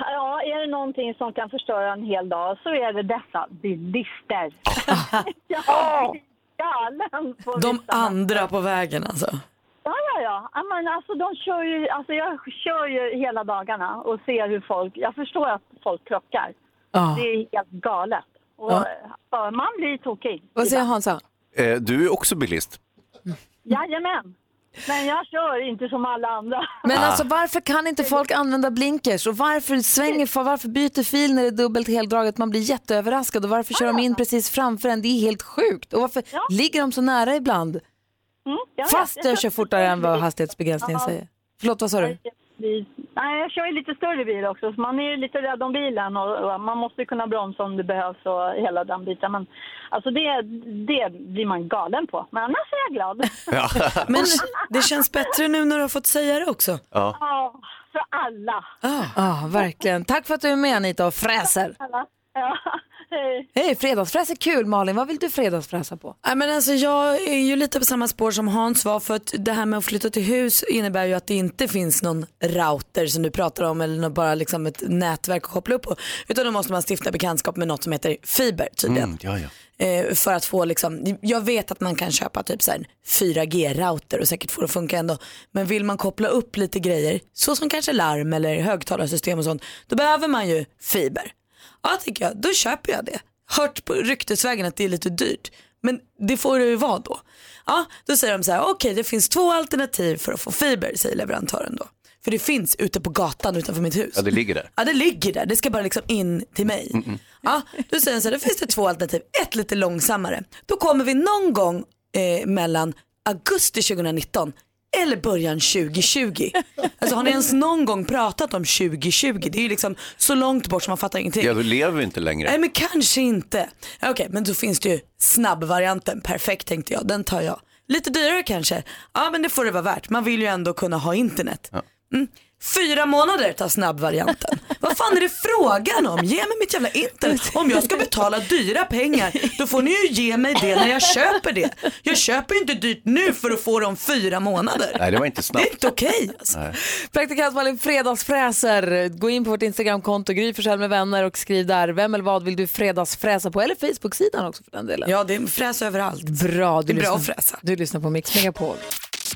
L: Ja, är det någonting som kan förstöra en hel dag så är det dessa bilister. jag blir galen på
B: De
L: vissa.
B: andra på vägen alltså.
L: Ja, ja, ja. men alltså, de kör ju, alltså, jag kör ju hela dagarna och ser hur folk... Jag förstår att folk krockar.
A: Ja.
L: Det är helt galet. Och,
A: Ja.
L: ja, man blir tokig.
A: Vad säger Hansa?
C: Eh, Du är också bilist.
L: Jajamän. Men jag kör inte som alla andra.
A: Men
C: Ah.
A: alltså varför kan inte folk använda blinkers och varför svänger för varför byter fil när det är dubbelt heldraget? Man blir jätteöverraskad och varför kör de in precis framför en? Det är helt sjukt. Och varför ligger de så nära ibland?
L: Mm, jag
A: Fast jag kör fortare än vad hastighetsbegränsningen
L: Ja.
A: säger. Förlåt, vad sa du?
L: Nej, jag kör ju lite större bil också, så man är ju lite rädd om bilen och, och man måste kunna bromsa om det behövs och hela den biten. Men alltså det, det blir man galen på. Men annars är jag glad.
B: Men det känns bättre nu när du har fått säga det också.
C: Ja.
L: Ja, för alla.
A: Ja, verkligen. Tack för att du är med Anita och fräser.
L: alla. Ja, hej.
A: Hej, fredagsfräs är kul. Malin, vad vill du fredagsfräsa på?
B: Nej, men alltså, jag är ju lite på samma spår som Hans var för att det här med att flytta till hus innebär ju att det inte finns någon router som du pratar om eller nå- bara liksom ett nätverk att koppla upp på. Utan då måste man stifta bekantskap med något som heter fiber tydligen.
C: Mm, ja, ja.
B: Eh, för att få liksom, jag vet att man kan köpa typ så här en 4G-router och säkert få det att funka ändå. Men vill man koppla upp lite grejer, så som kanske larm eller högtalarsystem och sånt, då behöver man ju fiber. Ja tycker jag, då köper jag det. Hört på ryktesvägen att det är lite dyrt, men det får det ju vara då. Ja, då säger de så här, okej det finns två alternativ för att få fiber, säger leverantören då. För det finns ute på gatan utanför mitt hus.
C: ja, det ligger där.
B: Ja det ligger där, det ska bara liksom in till mig. Ja, då säger han så här, då finns det två alternativ, ett lite långsammare. Då kommer vi någon gång eh, mellan augusti 2019 eller början 2020. Alltså har ni ens någon gång pratat om 2020? Det är ju liksom så långt bort som man fattar ingenting.
C: Ja, då lever vi inte längre.
B: Nej men kanske inte. Okej men då finns det ju snabbvarianten, perfekt tänkte jag, den tar jag. Lite dyrare kanske, ja men det får det vara värt, man vill ju ändå kunna ha internet. Mm. Fyra månader tar snabbvarianten. Vad fan är det frågan om? Ge mig mitt jävla internet. Om jag ska betala dyra pengar då får ni ju ge mig det när jag köper det. Jag köper ju inte dyrt nu för att få det om fyra månader.
C: Nej, det var inte
B: Det är
C: snabbt.
B: inte okej alltså.
C: Nej.
A: Praktikant Malin, fredagsfräser. Gå in på vårt Instagramkonto, Gry Forssell med vänner och skriv där vem eller vad vill du fredagsfräsa på eller Facebook-sidan också för den delen.
B: Ja det är fräs överallt.
A: Bra, du
B: Det är bra
A: lyssnar,
B: att fräsa.
A: Du lyssnar på Mix Megapol.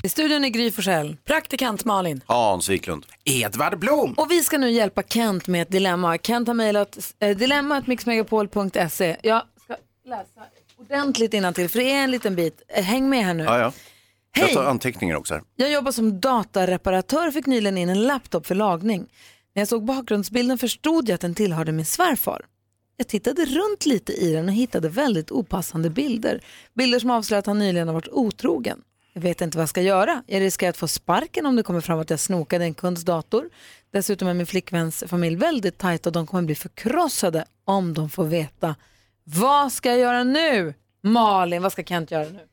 A: I studion är Gry Forssell.
B: Praktikant Malin.
C: Hans Wiklund.
J: Edvard Blom.
A: Och vi ska nu hjälpa Kent med ett dilemma. Kent har mejlat eh, dilemmatmixmegapol.se. Jag ska läsa ordentligt till för det är en liten bit. Eh, Häng med här nu.
C: Ja, ja. Jag
A: Hej!
C: tar anteckningar också här.
A: Jag jobbar som datareparatör och fick nyligen in en laptop för lagning. När jag såg bakgrundsbilden förstod jag att den tillhörde min svärfar. Jag tittade runt lite i den och hittade väldigt opassande bilder. Bilder som avslöjar att han nyligen har varit otrogen. Jag vet inte vad jag ska göra. Jag riskerar att få sparken om det kommer fram att jag snokade en kunds dator. Dessutom är min flickväns familj väldigt tajt och de kommer bli förkrossade om de får veta. Vad ska jag göra nu? Malin, vad ska Kent göra nu?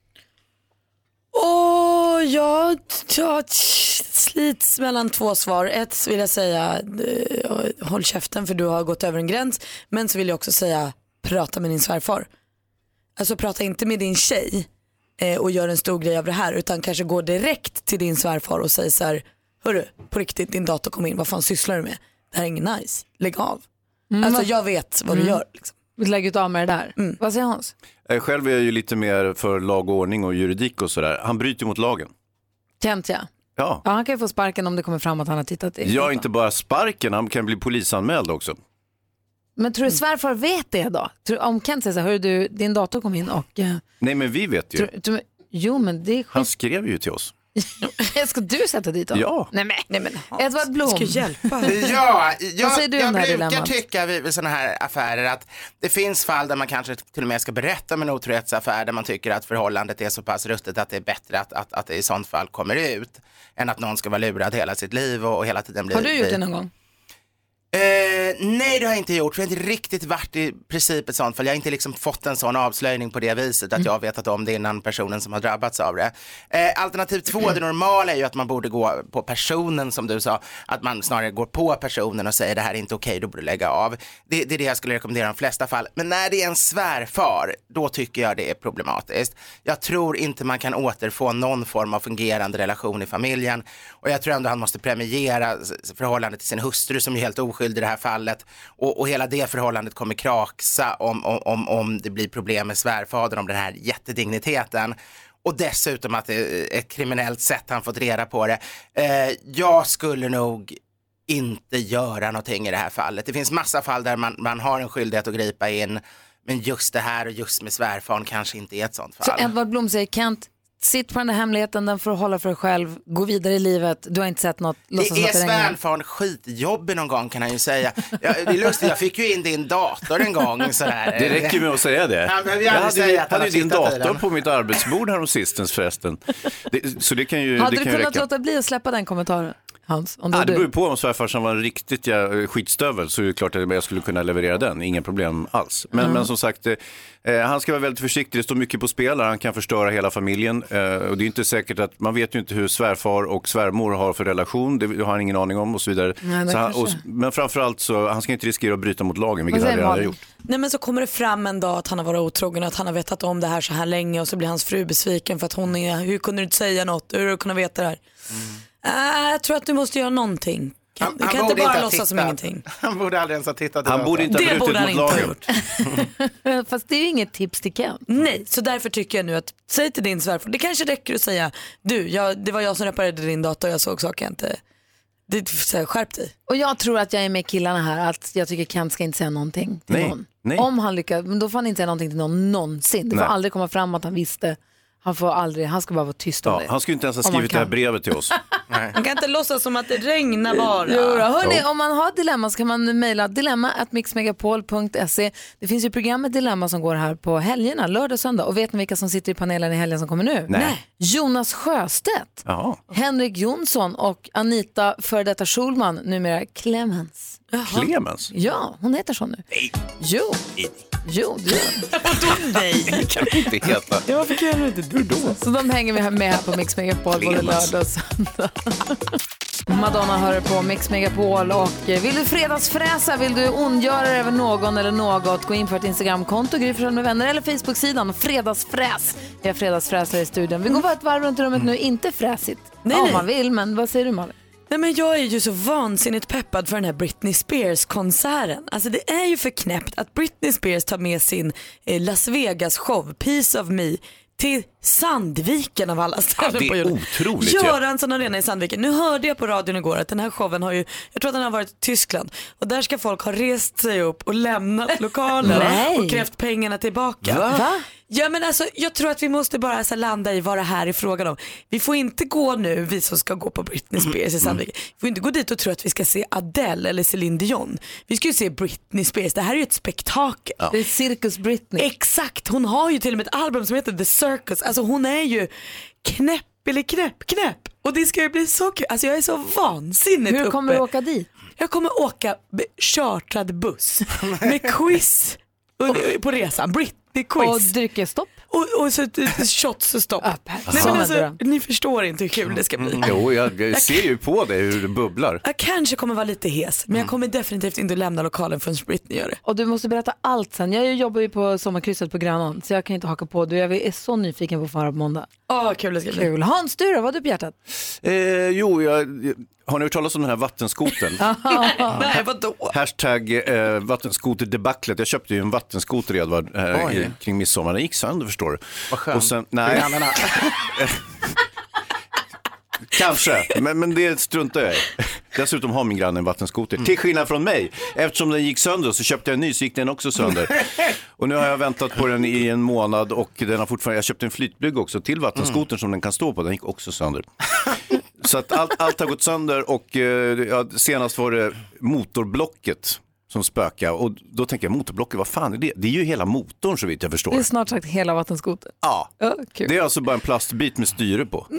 B: Åh, jag, jag slits mellan två svar. Ett vill jag säga, eh, håll käften för du har gått över en gräns. Men så vill jag också säga, prata med din svärfar. Alltså prata inte med din tjej eh, och gör en stor grej av det här utan kanske gå direkt till din svärfar och säger så här, hörru, på riktigt din dator kom in, vad fan sysslar du med? Det här är inget nice, lägg av.
A: Mm,
B: alltså jag vet vad du
A: Mm.
B: gör. Liksom.
A: Lägg ut av med det där. Vad säger Hans?
C: Eh, Själv är jag ju lite mer för lag och ordning och juridik och sådär. Han bryter ju mot lagen.
A: Kent ja.
C: Ja.
A: ja. Han kan ju få sparken om det kommer fram att han har tittat i.
C: Jag inte bara sparken, han kan bli polisanmäld också.
A: Men tror du svärfar vet det då? Tror, om Kent säger så här, du, din dator kom in och... eh,
C: Nej men vi vet ju.
A: tror, tror, jo men det är
C: Han skrev ju till oss.
A: skit. Ska du sätta dit honom?
C: Ja.
A: Nej men, nej, men Edvard Blom.
B: Ska hjälpa.
M: Ja, jag,
A: Vad säger du om
M: jag
A: det här
M: brukar
A: dilemmat?
M: tycka vid, vid sådana här affärer att det finns fall där man kanske till och med ska berätta om en otrohetsaffär där man tycker att förhållandet är så pass ruttet att det är bättre att, att, att det i sånt fall kommer ut än att någon ska vara lurad hela sitt liv och, och hela tiden bli...
A: Har du gjort
M: bli-
A: det någon gång?
M: Eh, nej, det har jag inte gjort. Jag har inte riktigt varit i princip ett sånt fall. Jag har inte liksom fått en sån avslöjning på det viset att jag har vetat om det innan personen som har drabbats av det. Eh, alternativ två, det normala är ju att man borde gå på personen som du sa. Att man snarare går på personen och säger det här är inte okej, då borde du lägga av. Det, det är det jag skulle rekommendera i de flesta fall. Men när det är en svärfar, då tycker jag det är problematiskt. Jag tror inte man kan återfå någon form av fungerande relation i familjen. Och jag tror ändå han måste premiera förhållandet till sin hustru som är helt oskyldig i det här fallet. Och, och hela det förhållandet kommer kraksa om, om, om, det blir problem med svärfadern, om den här jättedigniteten. Och dessutom att det är ett kriminellt sätt han fått reda på det. Eh, jag skulle nog inte göra någonting i det här fallet. Det finns massa fall där man, man har en skyldighet att gripa in. Men just det här och just med svärfaren kanske inte är ett sånt
A: Så
M: fall.
A: Edvard Blom säger Kent, sitt på den där hemligheten, den får du hålla för dig själv, gå vidare i livet, du har inte sett något, låtsas
M: Är
A: att det regnar.
M: svärfaren skitjobbig någon gång kan han ju säga. Ja, det är lustigt, jag fick ju in din dator en gång sådär.
C: Det räcker med att säga det.
M: Behöver ju
C: jag hade,
M: säga att han
C: hade
M: har
C: ju din
M: tittat i
C: dator
M: den.
C: på mitt arbetsbord häromsistens förresten. Det, så det kan ju,
A: Hade
C: det
A: du
C: kan ju
A: kunnat
C: räcka.
A: låta bli att släppa den kommentaren, Hans? Om det
C: Ja, det beror
A: du?
C: på om svärfarsan var en riktigt ja, skitstövel så är det klart att jag skulle kunna leverera den, inga problem alls. Men,
A: Mm.
C: men som sagt, eh, han ska vara väldigt försiktig, det står mycket på spel, han kan förstöra hela familjen. Eh, och det är inte säkert att, man vet ju inte hur svärfar och svärmor har för relation, det har han ingen aning om och så vidare.
B: Nej,
C: så han, och, men framförallt så, han ska inte riskera att bryta mot lagen, vilket han redan har gjort.
B: Nej men så kommer det fram en dag att han har varit otrogen och att han har vetat om det här så här länge och så blir hans fru besviken för att hon är, hur kunde du inte säga något, hur har du kunnat veta det här? Äh, jag tror att du måste göra någonting. Kan, du kan inte bara
M: ha
B: låtsas som ingenting.
M: Han borde aldrig ens ha tittat
C: Han borde inte ha
B: Det borde han
C: mot
B: inte ha gjort.
A: Fast det är ju inget tips till Kent.
B: Nej, så därför tycker jag nu att säg till din svärfar, det kanske räcker att säga du, jag, det var jag som reparerade din dator, jag såg saker jag inte, det, så här, skärp dig.
A: Och jag tror att jag är med killarna här, att jag tycker Kent ska inte säga någonting till
B: Nej,
A: någon.
B: nej.
A: Om han lyckas, men då får han inte säga någonting till någon någonsin. Det får
C: Nej.
A: aldrig komma fram att han visste. Han får aldrig, han ska bara vara tyst om
C: Ja,
A: det.
C: han skulle inte ens ha
A: Om
C: skrivit det här
A: kan.
C: brevet till oss.
B: Man kan inte låtsas som att det regnar bara.
A: Jo, då. Hörrni,
C: Jo.
A: om man har dilemma så kan man mejla dilemma.mixmegapol.se. Det finns ju programmet Dilemma som går här på helgerna, lördag och söndag. Och vet ni vilka som sitter i panelen i helgen som kommer nu?
C: Nej.
A: Jonas Sjöstedt,
C: Jaha.
A: Henrik Jonsson och Anita före detta Schulman, numera Clemens.
C: Clemens?
A: Ja, hon heter så nu. Nej. Jo. Jo, det gör.
B: Vadå nej?
C: Det kan det inte heta.
A: Ja, varför kan du inte du då? Så de hänger vi här med här på Mix Megapol både lördag och söndag. Madonna hör på Mix Megapol och eh, vill du fredagsfräsa, vill du ondgöra dig över någon eller något, gå in på ett Instagramkonto, Gry med vänner eller Facebook-sidan Fredagsfräs. Vi har fredagsfräsare i studion. Vi går bara ett varv runt rummet nu, inte fräsigt.
B: Nej,
A: Om
B: nej.
A: man vill, men vad säger du Malin?
B: Nej men jag är ju så vansinnigt peppad för den här Britney Spears-konserten. Alltså det är ju för knäppt att Britney Spears tar med sin eh, Las Vegas-show, Piece of Me, till Sandviken av alla ställen
C: det är
B: på jorden.
C: otroligt, ja.
B: Göransson Arena i Sandviken. Nu hörde jag på radion igår att den här showen har ju, jag tror att den har varit i Tyskland och där ska folk ha rest sig upp och lämnat lokalen och krävt pengarna tillbaka.
A: Va? Va?
B: Ja men alltså jag tror att vi måste bara så här, landa i vad det här är frågan om. Vi får inte gå nu, vi som ska gå på Britney Spears i Sandviken, vi får inte gå dit och tro att vi ska se Adele eller Celine Dion. Vi ska ju se Britney Spears, det här är ju ett spektakel.
A: Det är Cirkus Britney.
B: Exakt, hon har ju till och med ett album som heter The Circus. Alltså hon är ju knäpp eller knäpp knäpp. Och det ska ju bli så kul. Alltså jag är så vansinnigt
A: Hur kommer
B: uppe.
A: du åka dit?
B: Jag kommer åka chartrad buss med quiz på resan. Britney Det är quiz.
A: Och dryckesstopp.
B: Och, och så ett, ett shots-stopp. Nej, men alltså, ni förstår inte hur kul det ska bli.
C: Jo, jag, jag ser ju på dig hur det bubblar.
B: Jag kanske kommer vara lite hes, men jag kommer definitivt inte lämna lokalen förrän Britney gör det.
A: Och du måste berätta allt sen. Jag jobbar ju på sommarkrysset på Grönan så jag kan inte haka på. Du, jag är så nyfiken på att få höra på måndag.
B: Åh, kul det ska bli.
A: Kul. Hans, du då? Vad har du på hjärtat?
C: Eh, jo, jag, har ni hört talas om den här vattenskoten?
B: Nej, vadå?
C: Hashtag eh, vattenskoterdebaclet. Jag köpte ju en vattenskoter Edvard eh, i- kring midsommar. Den gick sönder förstår du.
M: Vad skönt.
C: Och sen, nej, kanske, men, men det struntar jag i. Dessutom har min granne en vattenskoter. Till skillnad från mig. Eftersom den gick sönder så köpte jag en ny så gick den också sönder. Och nu har jag väntat på den i en månad och den har fortfarande, jag köpte en flytbrygga också till vattenskotern som den kan stå på. Den gick också sönder. Så att allt, allt har gått sönder och eh, ja, senast var det motorblocket som spökade. Och då tänker jag motorblocket, vad fan är det? Det är ju hela motorn så vitt jag förstår.
A: Det är snart sagt hela vattenskoten.
C: Ja,
A: kul.
C: det är alltså bara en plastbit med styre på.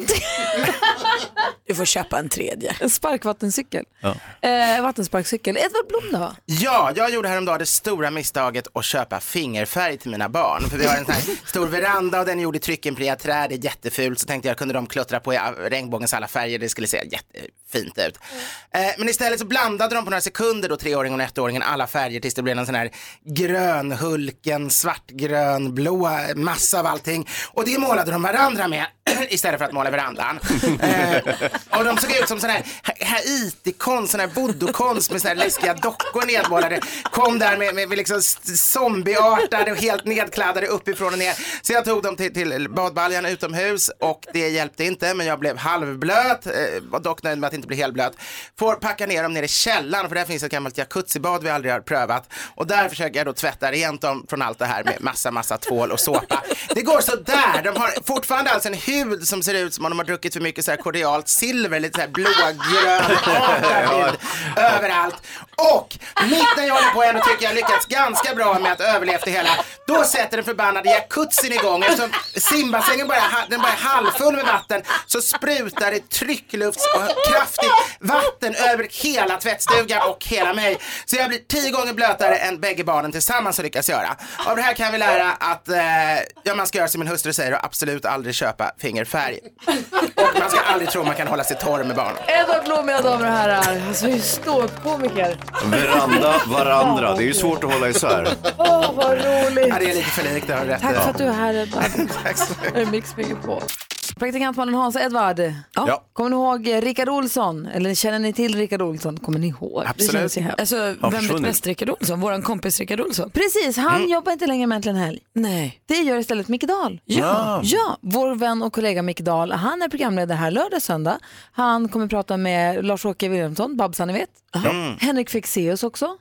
B: Du får köpa en tredje.
A: En sparkvattencykel.
C: Ja.
A: Eh, vattensparkcykel. Edvard Blom då?
M: Ja, jag gjorde häromdagen det stora misstaget att köpa fingerfärg till mina barn. För vi har en sån här stor veranda och den är gjord i tryckimpregnerat trä, det är jättefult. Så tänkte jag, kunde de kluttra på i regnbågens alla färger, det skulle se jättefint ut. Eh, men istället så blandade de på några sekunder då, treåringen och ettåringen, alla färger tills det blev en sån här grön Hulken, svartgrön, blå, massa av allting. Och det målade de varandra med istället för att måla verandan. Eh, och de såg ut som sån här Haiti-konst, sån här voodoo-konst med sån här läskiga dockor nedmålade. Kom där med, med, med liksom zombieartade och helt nedkladdade uppifrån och ner. Så jag tog dem till, till badbaljan utomhus och det hjälpte inte men jag blev halvblöt. Eh, var dock nöjd med att inte bli helblöt. Får packa ner dem ner i källaren för där finns ett gammalt jacuzzibad vi aldrig har prövat. Och där försöker jag då tvätta rent dem från allt det här med massa, massa tvål och såpa. Det går så där. De har fortfarande alltså en hud som ser ut som om de har druckit för mycket så här kordialt silver, lite så här blågrön överallt. Och mitt när jag håller på ändå tycker jag lyckats ganska bra med att överleva det hela. Då sätter den förbannade jacuzzin igång. Eftersom simbassängen bara, är den bara är halvfull med vatten så sprutar det trycklufts och kraftigt vatten över hela tvättstugan och hela mig. Så jag blir tio gånger blötare än bägge barnen tillsammans har lyckats göra. Av det här kan vi lära att eh, ja, man ska göra som min hustru säger och absolut aldrig köpa fingerfärg. Och man ska aldrig tro man kan hålla sig torr med barn.
A: Edward Blom, mina damer och herrar. Alltså, vi är ståuppkomiker.
C: Veranda, varandra. Det är ju svårt att hålla isär.
A: Åh, vad roligt.
M: Ja, det är lite för likt, det har du rätt
A: Tack
M: i.
A: för att du är här, Edvard. Är det Mix på. Praktikantmannen Hans Edvard.
C: Ja.
A: Kommer ni ihåg Rickard Olsson? Eller känner ni till Rickard Olsson? Kommer ni ihåg? Det
M: Absolut.
A: känns ju hem.
B: Alltså, vem vet bäst Rickard Olsson? Våran kompis Rickard Olsson.
A: Precis, han jobbar inte längre med Äntligen Helg.
B: Nej.
A: Det gör istället Micke Dahl.
C: Ja.
A: ja, vår vän och kollega Micke Dahl, han är programledare här lördag söndag. Han kommer prata med Lars-Åke Wilhelmsson, Babsan ni vet. Henrik Fexeus också.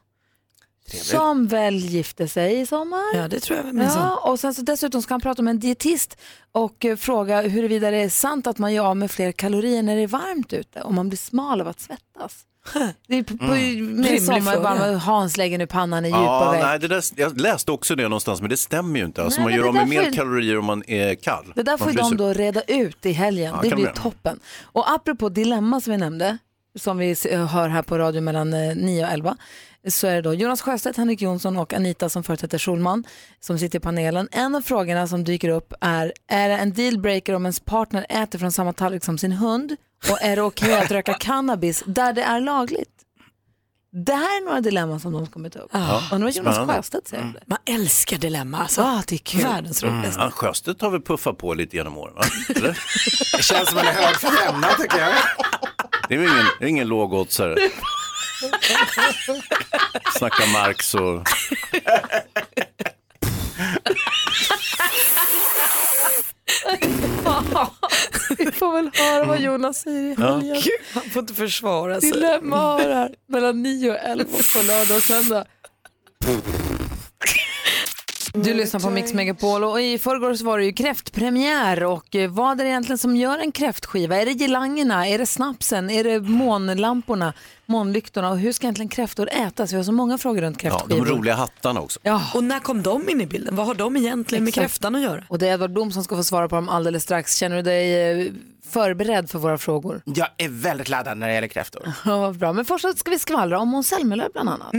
A: Som väl gifte sig i sommar.
B: Ja, det tror jag minsann.
A: Ja, och sen så dessutom ska han prata med en dietist och eh, fråga huruvida det är sant att man gör av med fler kalorier när det är varmt ute och man blir smal av att svettas. Det är på, på, med
B: Rimlig
A: sommar,
B: fråga.
A: bara, Hans lägger nu pannan i djupa
C: Ja, nej, det där, jag läste också det någonstans, men det stämmer ju inte. Alltså,
A: Nej,
C: man
A: men
C: gör
A: det
C: av med
A: där
C: mer
A: får-
C: kalorier om man är kall.
A: Det där
C: Man
A: får ju
C: fryser.
A: de då reda ut i helgen.
C: Ja,
A: det
C: kan
A: blir
C: göra.
A: toppen. Och apropå dilemma som vi nämnde, som vi s- hör här på radio mellan eh, 9 och 11, så är det då Jonas Sjöstedt, Henrik Jonsson och Anita som företräder Schulman som sitter i panelen. En av frågorna som dyker upp är, är det en dealbreaker om ens partner äter från samma tallrik som sin hund? Och är det okej att röka cannabis där det är lagligt? Det här är några dilemman som de kommer ta upp.
B: Ja,
A: och nu har Jonas. Sjöstedt säger det.
B: Man älskar dilemma alltså.
A: Ah, det är kul.
B: Världens roligaste.
C: Ja, Sjöstedt har väl puffat på lite genom åren, va? Eller?
M: Det känns som en hög femma tycker jag.
C: Det är ingen, det är ingen lågoddsare. Snacka Marx och...
A: Vi får väl höra vad Jonas säger i helgen.
B: Han får inte försvara sig.
A: Dilemma har här mellan 9 och 11 på lördag och söndag. Du lyssnar på Mix Megapol och i förrgår så var det ju kräftpremiär och eh, vad är det egentligen som gör en kräftskiva? Är det gelangerna? Är det snapsen? Är det månlamporna? Månlyktorna? Och hur ska egentligen kräftor ätas? Vi har så många frågor runt
C: Ja,
A: kräftskivor.
C: de roliga hattarna också.
A: Ja.
B: Och när kom de in i bilden? Vad har de egentligen med
A: Exakt.
B: kräftan att göra?
A: Och det är Edvard Blom som ska få svara på dem alldeles strax. Känner du dig eh, förberedd för våra frågor?
M: Jag är väldigt laddad när det gäller kräftor.
A: Ja, vad bra. Men först ska vi skvallra om Måns Zelmerlöw bland annat.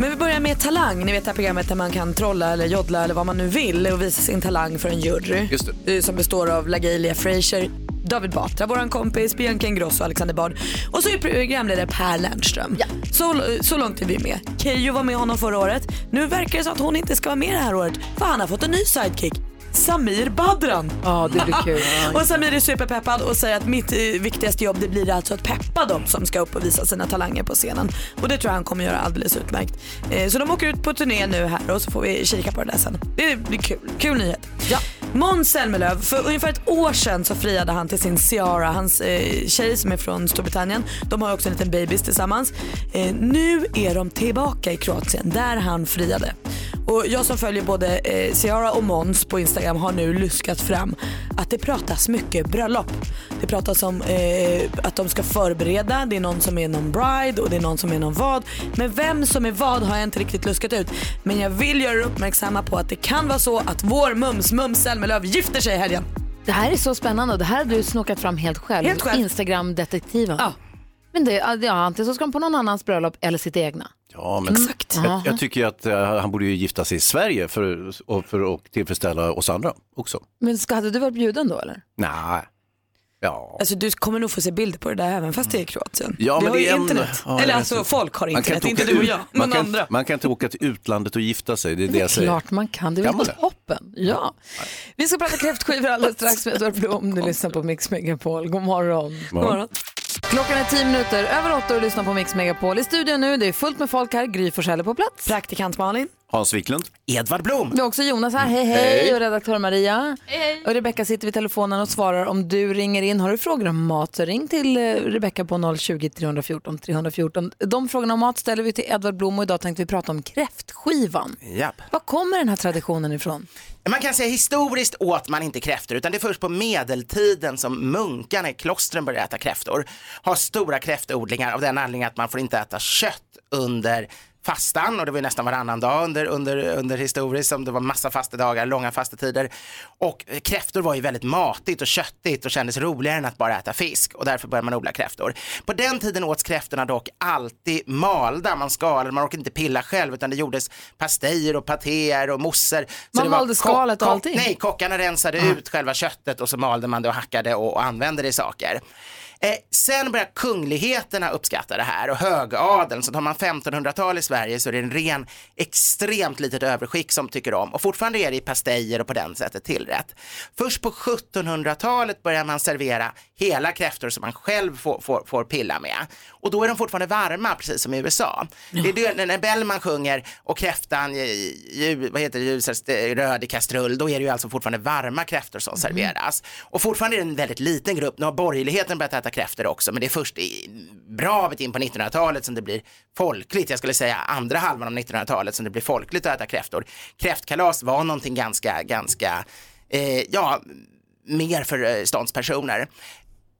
B: Men vi börjar med talang. Ni vet det här programmet där man kan trolla eller joddla eller vad man nu vill och visa sin talang för en jury.
C: Just
B: Eh, Som består av LaGalia Frazier, David Batra, våran kompis, Bianca Ingrosso och Alexander Bard. Och så är programledare Per Lernström. Så, så långt är vi med. Keyyo var med honom förra året. Nu verkar det som att hon inte ska vara med det här året för han har fått en ny sidekick. Samir Badran.
A: Ja, det blir kul.
B: och Samir är superpeppad och säger att mitt eh, viktigaste jobb det blir alltså att peppa dem som ska upp och visa sina talanger på scenen. Och det tror jag han kommer göra alldeles utmärkt. Eh, så de åker ut på turné nu här och så får vi kika på det där sen. Det blir kul. Kul nyhet. Ja. Måns Zelmerlöw, för ungefär ett år sedan så friade han till sin Ciara, hans eh, tjej som är från Storbritannien. De har också en liten bebis tillsammans. Eh, nu är de tillbaka i Kroatien där han friade. Och jag som följer både eh, Ciara och Måns på Instagram har nu luskat fram att det pratas mycket bröllop. Det pratas om eh, att de ska förbereda, det är någon som är någon bride och det är någon som är någon vad. Men vem som är vad har jag inte riktigt luskat ut. Men jag vill göra er uppmärksamma på att det kan vara så att vår mums Mums Zelmerlöw gifter sig i helgen.
A: Det här är så spännande och det här har du snokat fram helt själv.
B: Helt själv.
A: Instagram-detektiven. Ja. Men det, ja, antingen så ska de på någon annans bröllop eller sitt egna.
C: Ja, men
A: Exakt.
C: Jag, jag tycker ju att eh, han borde ju gifta sig i Sverige för, och, för att tillfredsställa oss andra också.
A: Men ska, hade du varit bjuden då eller?
C: Nej. Ja.
B: Alltså du kommer nog få se bilder på det där även fast det är i Kroatien.
C: Ja,
B: Vi
C: men
B: har
C: det
B: ju
C: är en-
B: internet.
C: ja,
B: Eller alltså
C: vet
B: folk har
C: Man kan
B: internet, inte
C: åka
B: du och
C: ut-
B: jag.
C: Man
B: Någon
C: kan,
B: andra.
C: man kan inte åka till utlandet och gifta sig, det är det
A: Det är
C: jag säger.
A: klart man kan, det är
C: Kan
A: väl
C: man det?
A: toppen. Ja. Vi ska prata kräftskivor alldeles strax med Edward Blom. Du lyssnar på Mix Megapol. God morgon.
C: God morgon.
A: Klockan är tio minuter över åtta och lyssnar på Mix Megapol. I studion nu, det är fullt med folk här. Gry Forssell är på plats.
B: Praktikant Malin.
C: Hans Wiklund.
M: Edvard Blom.
A: Vi har också Jonas här, hej hej,
C: Hej.
A: och redaktör Maria. Och Rebecka sitter vid telefonen och svarar om du ringer in. Har du frågor om mat så ring till eh, Rebecka på 020 314 314. De frågorna om mat ställer vi till Edvard Blom och idag tänkte vi prata om kräftskivan.
M: Japp.
A: Var kommer den här traditionen ifrån?
M: Man kan säga historiskt åt man inte kräftor utan det är först på medeltiden som munkarna i klostren började äta kräftor. Har stora kräftodlingar av den anledningen att man får inte äta kött under fastan och det var ju nästan varannan dag under, under, under historiskt som det var massa fastedagar, långa fastetider. Och eh, kräftor var ju väldigt matigt och köttigt och kändes roligare än att bara äta fisk och därför började man odla kräftor. På den tiden åts kräftorna dock alltid malda, man skalade, man orkade inte pilla själv utan det gjordes pastejer och patéer och mousser.
A: Man malde skalet och allting?
M: Nej, kockarna rensade ut själva köttet och så malde man det och hackade och, och använde det i saker. Eh, sen börjar kungligheterna uppskatta det här och högadeln, så tar man 1500-tal i Sverige så är det en ren extremt litet överskick som tycker om och fortfarande är det i pastejer och på den sättet tillrätt. Först på 1700-talet börjar man servera hela kräftor som man själv får, får, får pilla med och då är de fortfarande varma precis som i USA. Det är det, när Bellman sjunger och kräftan, ju, vad heter det, ljusast eh, röd i kastrull, då är det ju alltså fortfarande varma kräftor som serveras. Och fortfarande är det en väldigt liten grupp, nu har borgerligheten börjat äta kräftor också, men det är först i bra bit in på 1900-talet som det blir folkligt, jag skulle säga andra halvan av 1900-talet som det blir folkligt att äta kräftor. Kräftkalas var någonting ganska, ganska, eh, ja, mer för eh, ståndspersoner.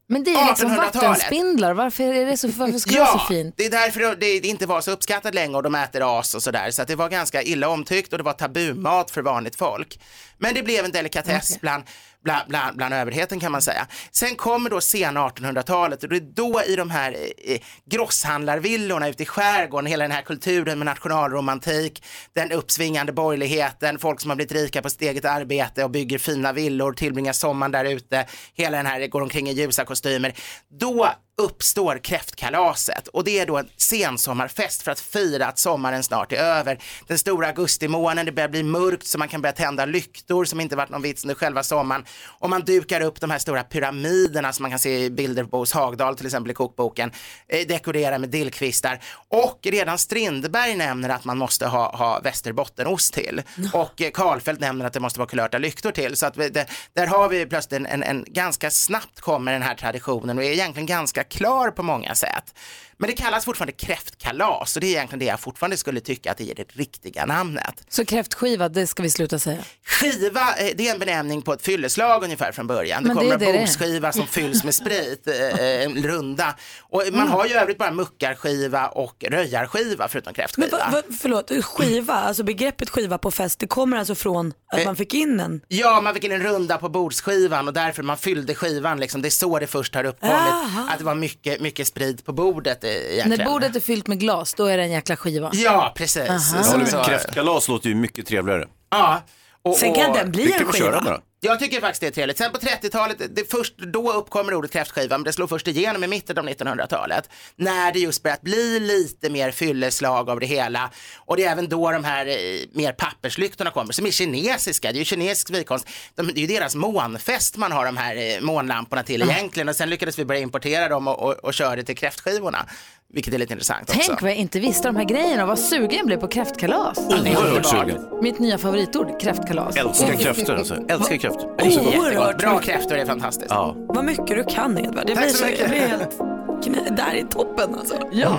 A: Men det är liksom
M: 1800-talet.
A: vattenspindlar, varför, är det så, varför ska det vara så fint?
M: det är därför det- inte var så uppskattat längre och de äter as och sådär. Så att det var ganska illa omtyckt och det var tabumat för vanligt folk. Men det blev en delikatess bland, bland, bland, bland överheten kan man säga. Sen kommer då sena 1800-talet och det är då i de här eh, grosshandlarvillorna ute i skärgården, hela den här kulturen med nationalromantik, den uppsvingande borgerligheten, folk som har blivit rika på sitt eget arbete och bygger fina villor, tillbringar sommaren där ute, hela den här går omkring i ljusa kostymer. Då uppstår kräftkalaset. Och det är då en sensommarfest för att fira att sommaren snart är över. Den stora augustimånen, det börjar bli mörkt så man kan börja tända lyktor som inte varit någon vits under själva sommaren. Och man dukar upp de här stora pyramiderna som man kan se i bilder på hos Hagdal till exempel i kokboken, eh, dekorerar med dillkvistar. Och redan Strindberg nämner att man måste ha, ha västerbottenost till. Och eh, Karlfeldt nämner att det måste vara kulörta lyktor till. Så att vi, det, där har vi plötsligt en, en, en ganska snabbt kommer den här traditionen och är egentligen ganska klar på många sätt. Men det kallas fortfarande kräftkalas och det är egentligen det jag fortfarande skulle tycka att det ger det riktiga namnet.
A: Så kräftskiva, det ska vi sluta säga.
M: Skiva, eh, det är en benämning på ett fylleslag ungefär från början. Det
A: Men det
M: kommer
A: är det
M: en
A: det är.
M: bordsskiva som fylls med sprit, eh, en runda. Och man
A: Mm.
M: har ju övrigt bara muckarskiva och röjarskiva förutom
B: Men
M: kräftskiva.
B: va, va, förlåt, skiva, alltså begreppet skiva på fest, det kommer alltså från att
M: Eh,
B: man fick in en?
M: Ja, man fick in en runda på bordsskivan och därför man fyllde skivan. Liksom. Det är så det först har uppkommit.
B: Aha.
M: Att det vara mycket, mycket sprit på bordet. Eh, Egentligen.
A: När bordet är fyllt med glas, då är det en jäkla skiva.
M: Ja, precis.
C: Jag håller med. Kräftkalas låter ju mycket trevligare.
M: Ja. Och,
B: Sen kan den bli en skiva.
M: Jag tycker faktiskt det är trevligt. Sen på 30-talet, det först, då uppkommer ordet kräftskiva, men det slår först igenom i mitten av 1900-talet. När det just börjat bli lite mer fylleslag av det hela. Och det är även då de här eh, mer papperslyktorna kommer, som är kinesiska. Det är ju kinesisk vikkonst. De, det är ju deras månfest man har de här eh, månlamporna till egentligen. Och sen lyckades vi börja importera dem och, och, och köra det till kräftskivorna. Vilket är lite intressant också.
A: Tänk vad jag inte visste de här grejerna och vad sugen jag blev på kräftkalas.
C: Oerhört sugen.
A: Mitt nya favoritord, kräftkalas.
C: Älskar kräftor alltså. Älskar kräftor.
M: Det är
B: Oerhört.
M: Bra kräftor är fantastiskt.
C: Ja.
B: Vad mycket du kan Edvard. Jag
M: Tack
B: blir,
M: så mycket.
B: jag blir helt knä, där i toppen alltså.
A: Ja.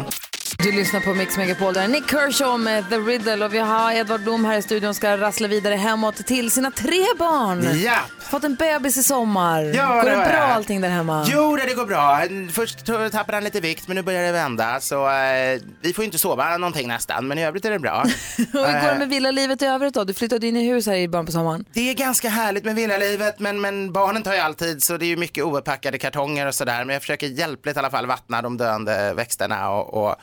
A: Du lyssnar på Mix Megapol där Nick Kershaw med The Riddle och vi har Edvard Blom här i studion ska rassla vidare hemåt till sina tre barn.
M: Ja.
A: Fått en bebis i sommar.
M: Ja,
A: Går
M: det
A: det bra
M: jag.
A: allting där hemma?
M: Jo, det, går bra. Först tappade han lite vikt, men nu börjar det vända. Så eh, vi får inte sova någonting nästan, men i övrigt är det bra.
A: Och hur går det
M: Eh,
A: med villalivet i övrigt då? Du flyttade in i hus här i början på sommaren.
M: det är ganska härligt med villalivet, men, men barnen tar ju alltid, så det är ju mycket ouppackade kartonger och sådär. Men jag försöker hjälpligt i alla fall vattna de döende växterna och, och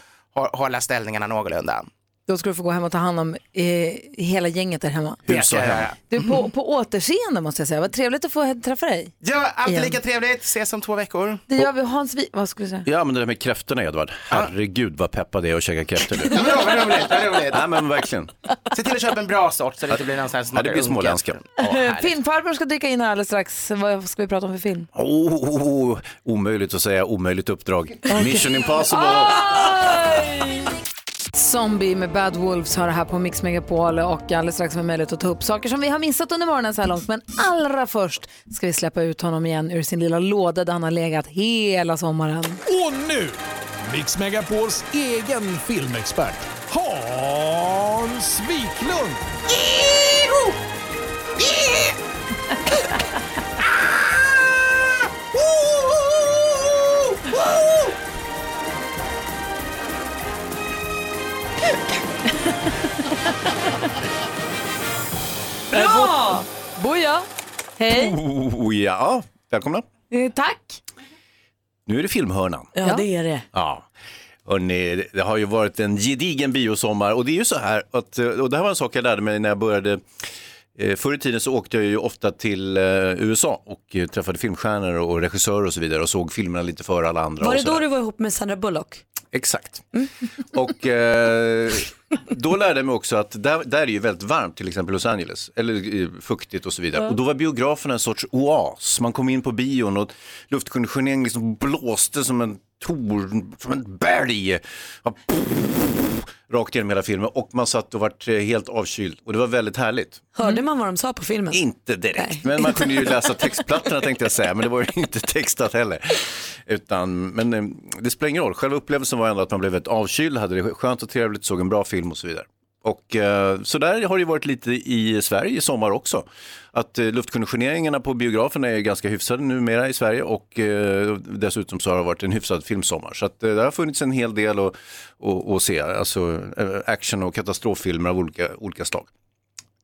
M: hålla ställningarna någorlunda.
A: Då ska du få gå hem och ta hand om eh, hela gänget där hemma.
M: Ska jag göra.
A: Du, på, på återseende måste jag säga. Vad trevligt att få träffa dig.
M: Ja, alltid
A: Igen.
M: lika trevligt. Ses om två veckor.
A: Det gör vi. Hans, vi, vad skulle du säga?
C: Ja, men det där med kräftorna Edvard. Herregud vad peppad det är att käka kräftor nu.
M: Ja, men vad roligt, vad roligt.
C: Nej men verkligen.
M: Se till att köpa en bra sort så det inte blir någon sån här
C: det blir småländska.
M: härligt.
A: Filmfarbror ska dyka in här alldeles strax. Vad ska vi prata om för film?
C: Oh, oh, oh, omöjligt att säga omöjligt uppdrag. Mission impossible.
A: Zombie med Bad Wolves har det här på Mix Megapol och alldeles strax med möjlighet att ta upp saker som vi har missat under morgonen så här långt. Men allra först ska vi släppa ut honom igen ur sin lilla låda där han har legat hela sommaren.
N: Och nu, Mix Megapols egen filmexpert, Hans Wiklund.
A: Ja! Boja! Hej!
C: Oh, ja, välkomna.
A: Eh, tack!
C: Nu är det filmhörnan.
B: Ja, det är det.
C: Ja. Hörrni, det har ju varit en gedigen biosommar och det är ju så här att, eh, och det här var en sak jag lärde mig när jag började eh, Förr i tiden så åkte jag ju ofta till USA och träffade filmstjärnor och regissörer och så vidare och såg filmerna lite före alla andra.
B: Var
C: och
B: det då du var ihop med Sandra Bullock?
C: Exakt. Och eh, då lärde jag mig också att där, där är det ju väldigt varmt, till exempel Los Angeles, eller eh, fuktigt och så vidare.
O: Ja.
C: Och då var biograferna en sorts oas. Man kom in på bion och luftkonditioneringen liksom blåste som en tor, som en berg. Ja, Rakt igenom hela filmen och man satt och vart eh, helt avkyld och det var väldigt härligt.
B: Hörde man vad de sa på filmen?
C: Inte direkt, men man kunde ju läsa textplattorna tänkte jag säga, men det var ju inte textat heller. Utan, men eh, det spelar ingen roll, själva upplevelsen var ändå att man blev väldigt avkyld, hade det skönt och trevligt, såg en bra film och så vidare. Och eh, så där har det ju varit lite i Sverige i sommar också. Att eh, luftkonditioneringarna på biograferna är ganska hyfsade numera i Sverige och eh, dessutom så har det varit en hyfsad filmsommar. Så att, eh, det har funnits en hel del att, att, att se, alltså eh, action och katastroffilmer av olika, olika slag.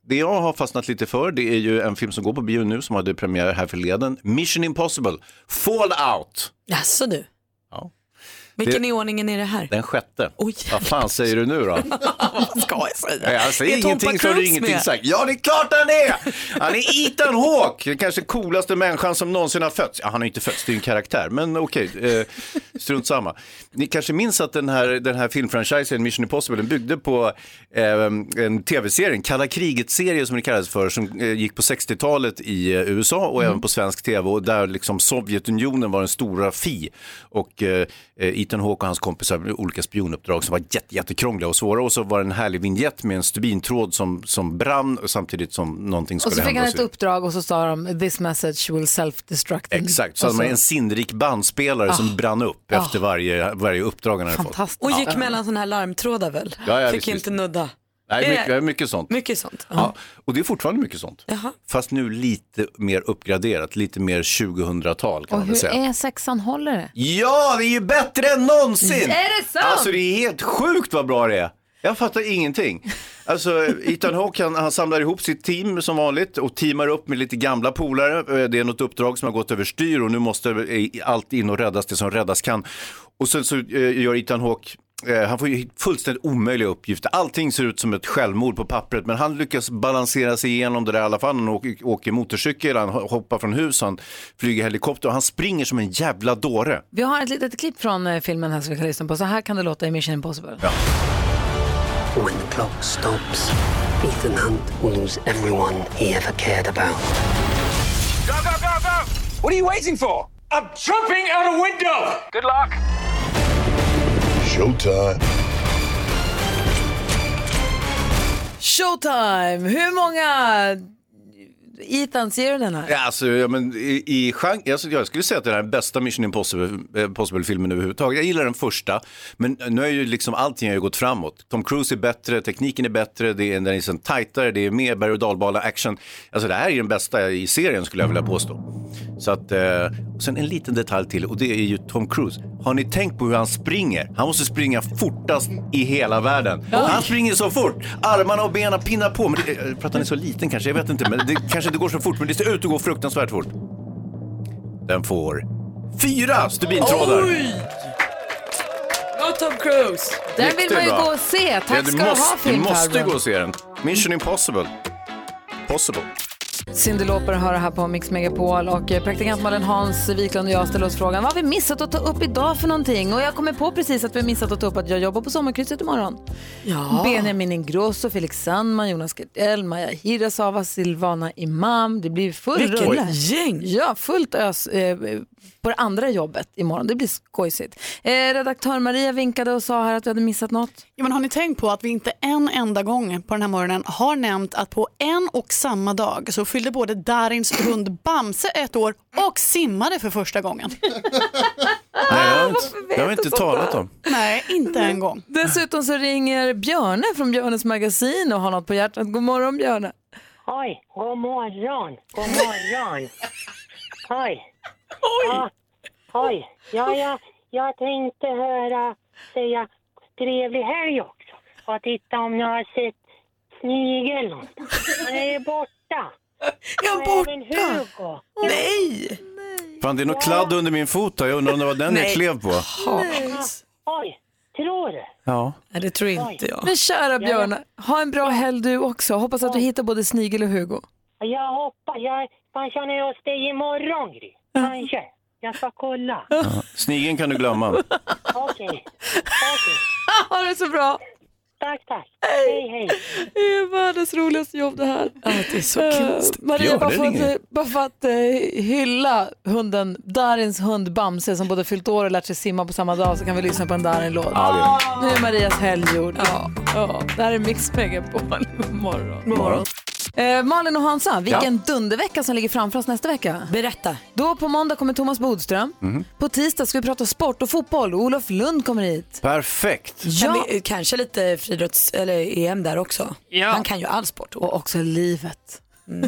C: Det jag har fastnat lite för det är ju en film som går på bio nu som hade premiär här förleden. Mission Impossible, Fallout.
B: Jaså du? Vilken
C: Det-
B: i ordningen är det här?
C: Den sjätte. Vad fan säger du nu då?
B: Vad ska jag säga?
C: Jag säger
B: Är Tom
C: ingenting så
B: Cruise
C: ingenting
B: med?
C: sagt. Ja, det är klart han är! Han är Ethan Hawke, den kanske coolaste människan som någonsin har fötts. Ja, han har inte fötts, det är en karaktär, men okej, eh, strunt samma. Ni kanske minns att den här, den här filmfranchisen Mission Impossible, den byggde på eh, en tv-serie, en kalla kriget-serie som det kallades för, som eh, gick på 60-talet i eh, USA och även på svensk tv och där liksom Sovjetunionen var den stora fi. Och eh, Ethan Hawke och hans kompisar med olika spionuppdrag som var jätte, jättekrångliga och svåra och så var det en härlig vignett med en stubintråd som, som brann och samtidigt som någonting
A: Och
C: skulle
A: så fick
C: hända.
A: han
C: och
A: ett uppdrag och så sa de this message will self-destruct.
C: Exakt, så
A: Och
C: hade man en sinnrik bandspelare
B: Ah.
C: som brann upp
B: Ah.
C: efter varje, varje uppdrag han hade fått.
B: Och gick mellan sådana här larmtrådar väl?
C: Ja, ja,
B: Fick
C: visst,
B: inte
C: visst.
B: nudda.
C: Nej,
B: Är det-
C: mycket, mycket sånt.
B: Mycket sånt.
C: Ja, och det är fortfarande mycket sånt.
B: Jaha.
C: Fast nu lite mer uppgraderat, lite mer 2000-tal kan
A: Och
C: man väl
A: hur
C: säga.
A: är sexan håller det?
C: Ja, det är ju bättre än någonsin!
A: Är det sant?
C: Alltså det är helt sjukt vad bra det är. Jag fattar ingenting. Alltså, Ethan Hawke han, han samlar ihop sitt team som vanligt och teamar upp med lite gamla polare. Eh, Det är något uppdrag som har gått överstyr och nu måste eh, allt in och räddas det som räddas kan. Och sen så eh, gör Ethan Hawke eh, han får ju fullständigt omöjliga uppgifter. Allting ser ut som ett självmord på pappret men han lyckas balansera sig igenom det där i alla fall. Han åker, åker motorcykel, han hoppar från hus, han flyger helikopter och han springer som en jävla dåre.
A: Vi har ett litet klipp från eh, filmen här som vi kan lyssna på. Så här kan det låta i Mission Impossible.
O: When the clock stops, Ethan Hunt will lose everyone he ever cared about.
F: Go, go, go, go! What are you waiting for? I'm jumping out a window! Good luck!
H: Showtime.
A: Showtime! Hur många Ethan ser du den här?
C: Ja, alltså, ja, men i, i genre, alltså, jag skulle säga att det här är den bästa Mission Impossible- eh, Impossible-filmen överhuvudtaget. Jag gillar den första, men nu är ju liksom allting har ju gått framåt. Tom Cruise är bättre, tekniken är bättre, det är, den är liksom tajtare, det är mer berg och dalbana action. Alltså det här är den bästa i serien skulle jag vilja påstå. Så att, eh, och sen en liten detalj till och det är ju Tom Cruise. Har ni tänkt på hur han springer? Han måste springa fortast i hela världen. Han springer så fort, armarna och benen pinnar på. Men det, eh, för att han är så liten kanske, jag vet inte. Men det kanske inte går så fort, men det ser ut att gå fruktansvärt fort. Den får fyra stubintrådar.
B: Go Tom Cruise!
A: Den vill man ju gå och se.
C: Ja,
A: Tack
C: du
A: ska du ha
C: måste, du måste
A: filmfarbrorn.
C: gå och se den. Mission Impossible. Possible.
A: Cyndi Lauper hör det här på Mix Megapol och eh, praktikant Malin Hans Wiklund och jag ställer oss frågan vad har vi missat att ta upp idag för någonting? Och jag kommer på precis att vi har missat att ta upp att jag jobbar på Sommarkrysset imorgon.
B: Ja.
A: Benjamin Ingrosso, Felix Sandman, Jonas Gardell, Maja Hirasava, Silvana Imam. Det blir full
B: Vilken
A: rulle.
B: gäng.
A: Ja, fullt ös eh, på det andra jobbet imorgon. Det blir skojsigt. Eh, redaktör Maria vinkade och sa här att vi hade missat något.
P: Ja, men har ni tänkt på att vi inte en enda gång på den här morgonen har nämnt att på en och samma dag så fyllde både Darins hund Bamse ett år och simmade för första gången.
C: Nej, det har inte, det har vi inte talat om.
P: Nej, inte en gång.
A: Dessutom så ringer Björne från Björnes magasin och har något på hjärtat. God morgon Björne.
Q: Oj, god morgon, god morgon. Oj. Ja, oj. Ja, jag, jag tänkte höra säga trevlig helg också. Och titta om ni har sett Snigel. Han är borta.
B: Är han borta?
Q: även Hugo.
B: Nej!
C: Fan, det är något kladd under min fot här. Jag undrar om det var den jag
B: Nej.
C: klev på.
Q: Oj, tror du?
C: Ja.
B: Nej, det tror inte jag.
A: Men kära Björne, ha en bra helg du också. Hoppas att du hittar både Snigel och Hugo.
Q: Jag hoppas, jag kanske är hos dig imorgon Gry. Kanske. Jag ska kolla.
C: Ja. Snigeln kan du glömma.
Q: Okej. Okej.
A: Ha det så bra.
Q: Tack, tack. Hej, hej.
A: Det är världens roligaste jobb det här.
B: Ja, det är så
A: Eh,
B: kul.
A: Maria, bara för, att, bara för att eh, hylla hunden, Darins hund Bamse som både fyllt år och lärt sig simma på samma dag så kan vi lyssna på en Darin-låt.
C: Ja,
A: Nu är Marias helg gjord. Ja. Ja. Det här är Mix Megapol. God morgon.
B: Morgon.
A: Eh, Malin och Hansa, vilken dundervecka som ligger framför oss nästa vecka.
B: Berätta.
A: Då på måndag kommer Thomas Bodström.
C: Mhm.
A: På tisdag ska vi prata sport och fotboll. Olof Lund kommer hit.
C: Perfekt.
B: Kan vi, kanske lite friidrotts eller EM där också. Han kan ju all sport.
A: Och också livet.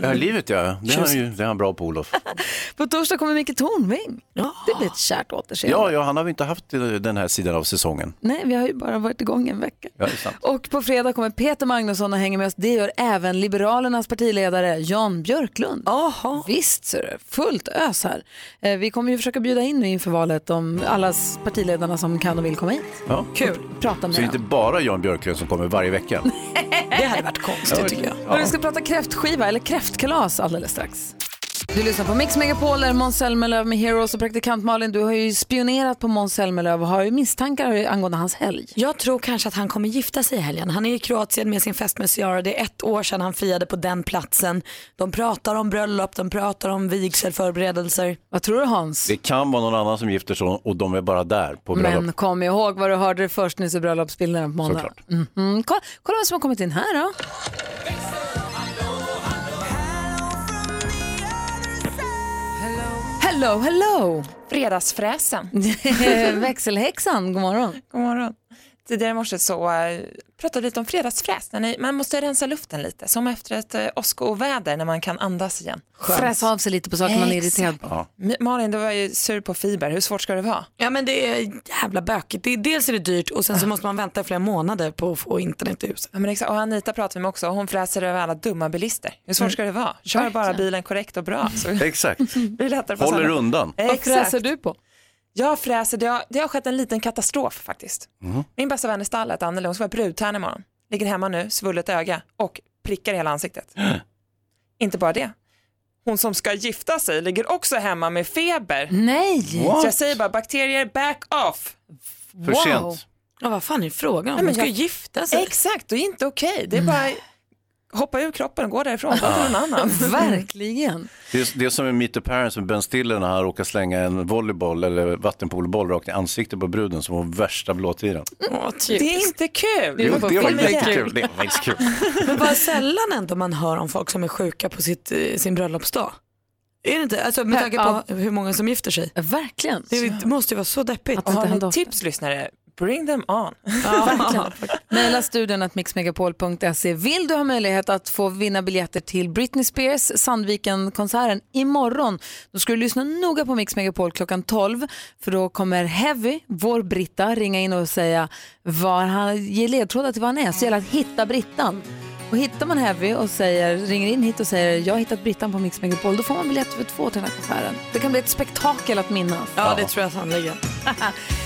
C: Ja, livet ja, det är, han ju, det är han bra på Olof.
A: På torsdag kommer Micke Tornving. Det blir ett kärt återseende.
C: Ja, ja, han har vi inte haft den här sidan av säsongen.
A: Nej, vi har ju bara varit igång en vecka.
C: Ja, det är sant.
A: Och på fredag kommer Peter Magnusson och hänger med oss. Det gör även Liberalernas partiledare Jan Björklund.
B: Aha.
A: Visst ser du, fullt ös här. Eh, Vi kommer ju försöka bjuda in nu inför valet om alla partiledarna som kan och vill komma hit.
C: Ja.
A: Kul, prata med
C: Så det är
A: dem.
C: inte bara Jan Björklund som kommer varje vecka.
B: Det hade varit konstigt tycker jag.
A: Och vi ska prata kräftskiva eller kräftkalas alldeles strax. Du lyssnar på Mix Megapol, där Måns Zelmerlöw med Heroes och praktikant Malin. Du har ju spionerat på Måns Zelmerlöw och har ju misstankar angående hans helg.
B: Jag tror kanske att han kommer gifta sig i helgen. Han är i Kroatien med sin fästmö Ciara. Det är ett år sedan han friade på den platsen. De pratar om bröllop, de pratar om vigselförberedelser.
A: Vad tror du Hans?
C: Det kan vara någon annan som gifter sig och de är bara där på bröllop.
A: Men kom ihåg vad du hörde först nu så bröllopsbilderna på måndag.
C: Såklart.
A: Mhm. Kolla, kolla vad som har kommit in här då. Hello, hello!
D: Fredagsfräsen.
A: Växelhäxan, god morgon.
D: God morgon. Tidigare i morse så eh, pratade vi lite om fredagsfräs. När ni, man måste rensa luften lite, som efter ett eh, åskoväder när man kan andas igen.
A: Fräsa av sig lite på saker man är
D: Exakt.
A: irriterad på.
D: M- Malin, du var ju sur på fiber. Hur svårt ska det vara?
B: Ja men det är jävla bökigt. Det är, dels är det dyrt och sen så måste man vänta flera månader på att få internet i huset.
D: Ja, men exakt. Och Anita pratar vi med också. Hon fräser över alla dumma bilister. Hur svårt ska det vara? Kör bara bilen korrekt och bra. Så
C: Exakt.
D: blir lättare
C: Håller undan.
A: Vad
D: Exakt.
A: fräser du på?
D: Jag fräser, det har, det har skett en liten katastrof faktiskt.
C: Mhm.
D: Min bästa vän i stallet, Anneli, hon ska vara brudtärna imorgon. Ligger hemma nu, svullet öga och prickar i hela ansiktet. Inte bara det. Hon som ska gifta sig ligger också hemma med feber.
A: Nej!
D: Så jag säger bara bakterier back off.
C: För sent.
B: Ja, vad fan är frågan om?
D: Nej,
B: Hon ska
D: jag-
B: gifta sig.
D: Exakt, och inte okej. Det är bara hoppa ur kroppen och gå därifrån. Gå till någon annan.
A: Verkligen.
C: Det är, det är som med Meet the Parents med Ben Stiller när han råkar slänga en volleyboll eller vattenpolboll rakt i ansiktet på bruden som var värsta blåtiden.
B: Åh,
D: Det är inte kul.
C: Det, var- det var
D: igen.
C: jättekul. Det var faktiskt kul.
B: Men vad sällan ändå man hör om folk som är sjuka på sitt, eh, sin bröllopsdag. Är det inte? Alltså med tanke på hur många som gifter sig.
A: Verkligen.
B: Det måste ju vara så deppigt.
D: Har ni tips lyssnare, bring them on.
A: Verkligen. Maila studion att mixmegapol.se. Vill du ha möjlighet att få vinna biljetter till Britney Spears Sandviken-konserten imorgon, då ska du lyssna noga på Mix Megapol klockan 12, för då kommer Heavy, vår Britta, ringa in och säga var han, ge ledtrådar till vad han är. Så gäller att hitta Brittan. Och hittar man Heavy och säger, ringer in hit och säger jag har hittat Brittan på Mix Megapol, då får man biljetter för två till den här konserten. Det kan bli ett spektakel att minnas.
B: Ja, det tror jag sannerligen.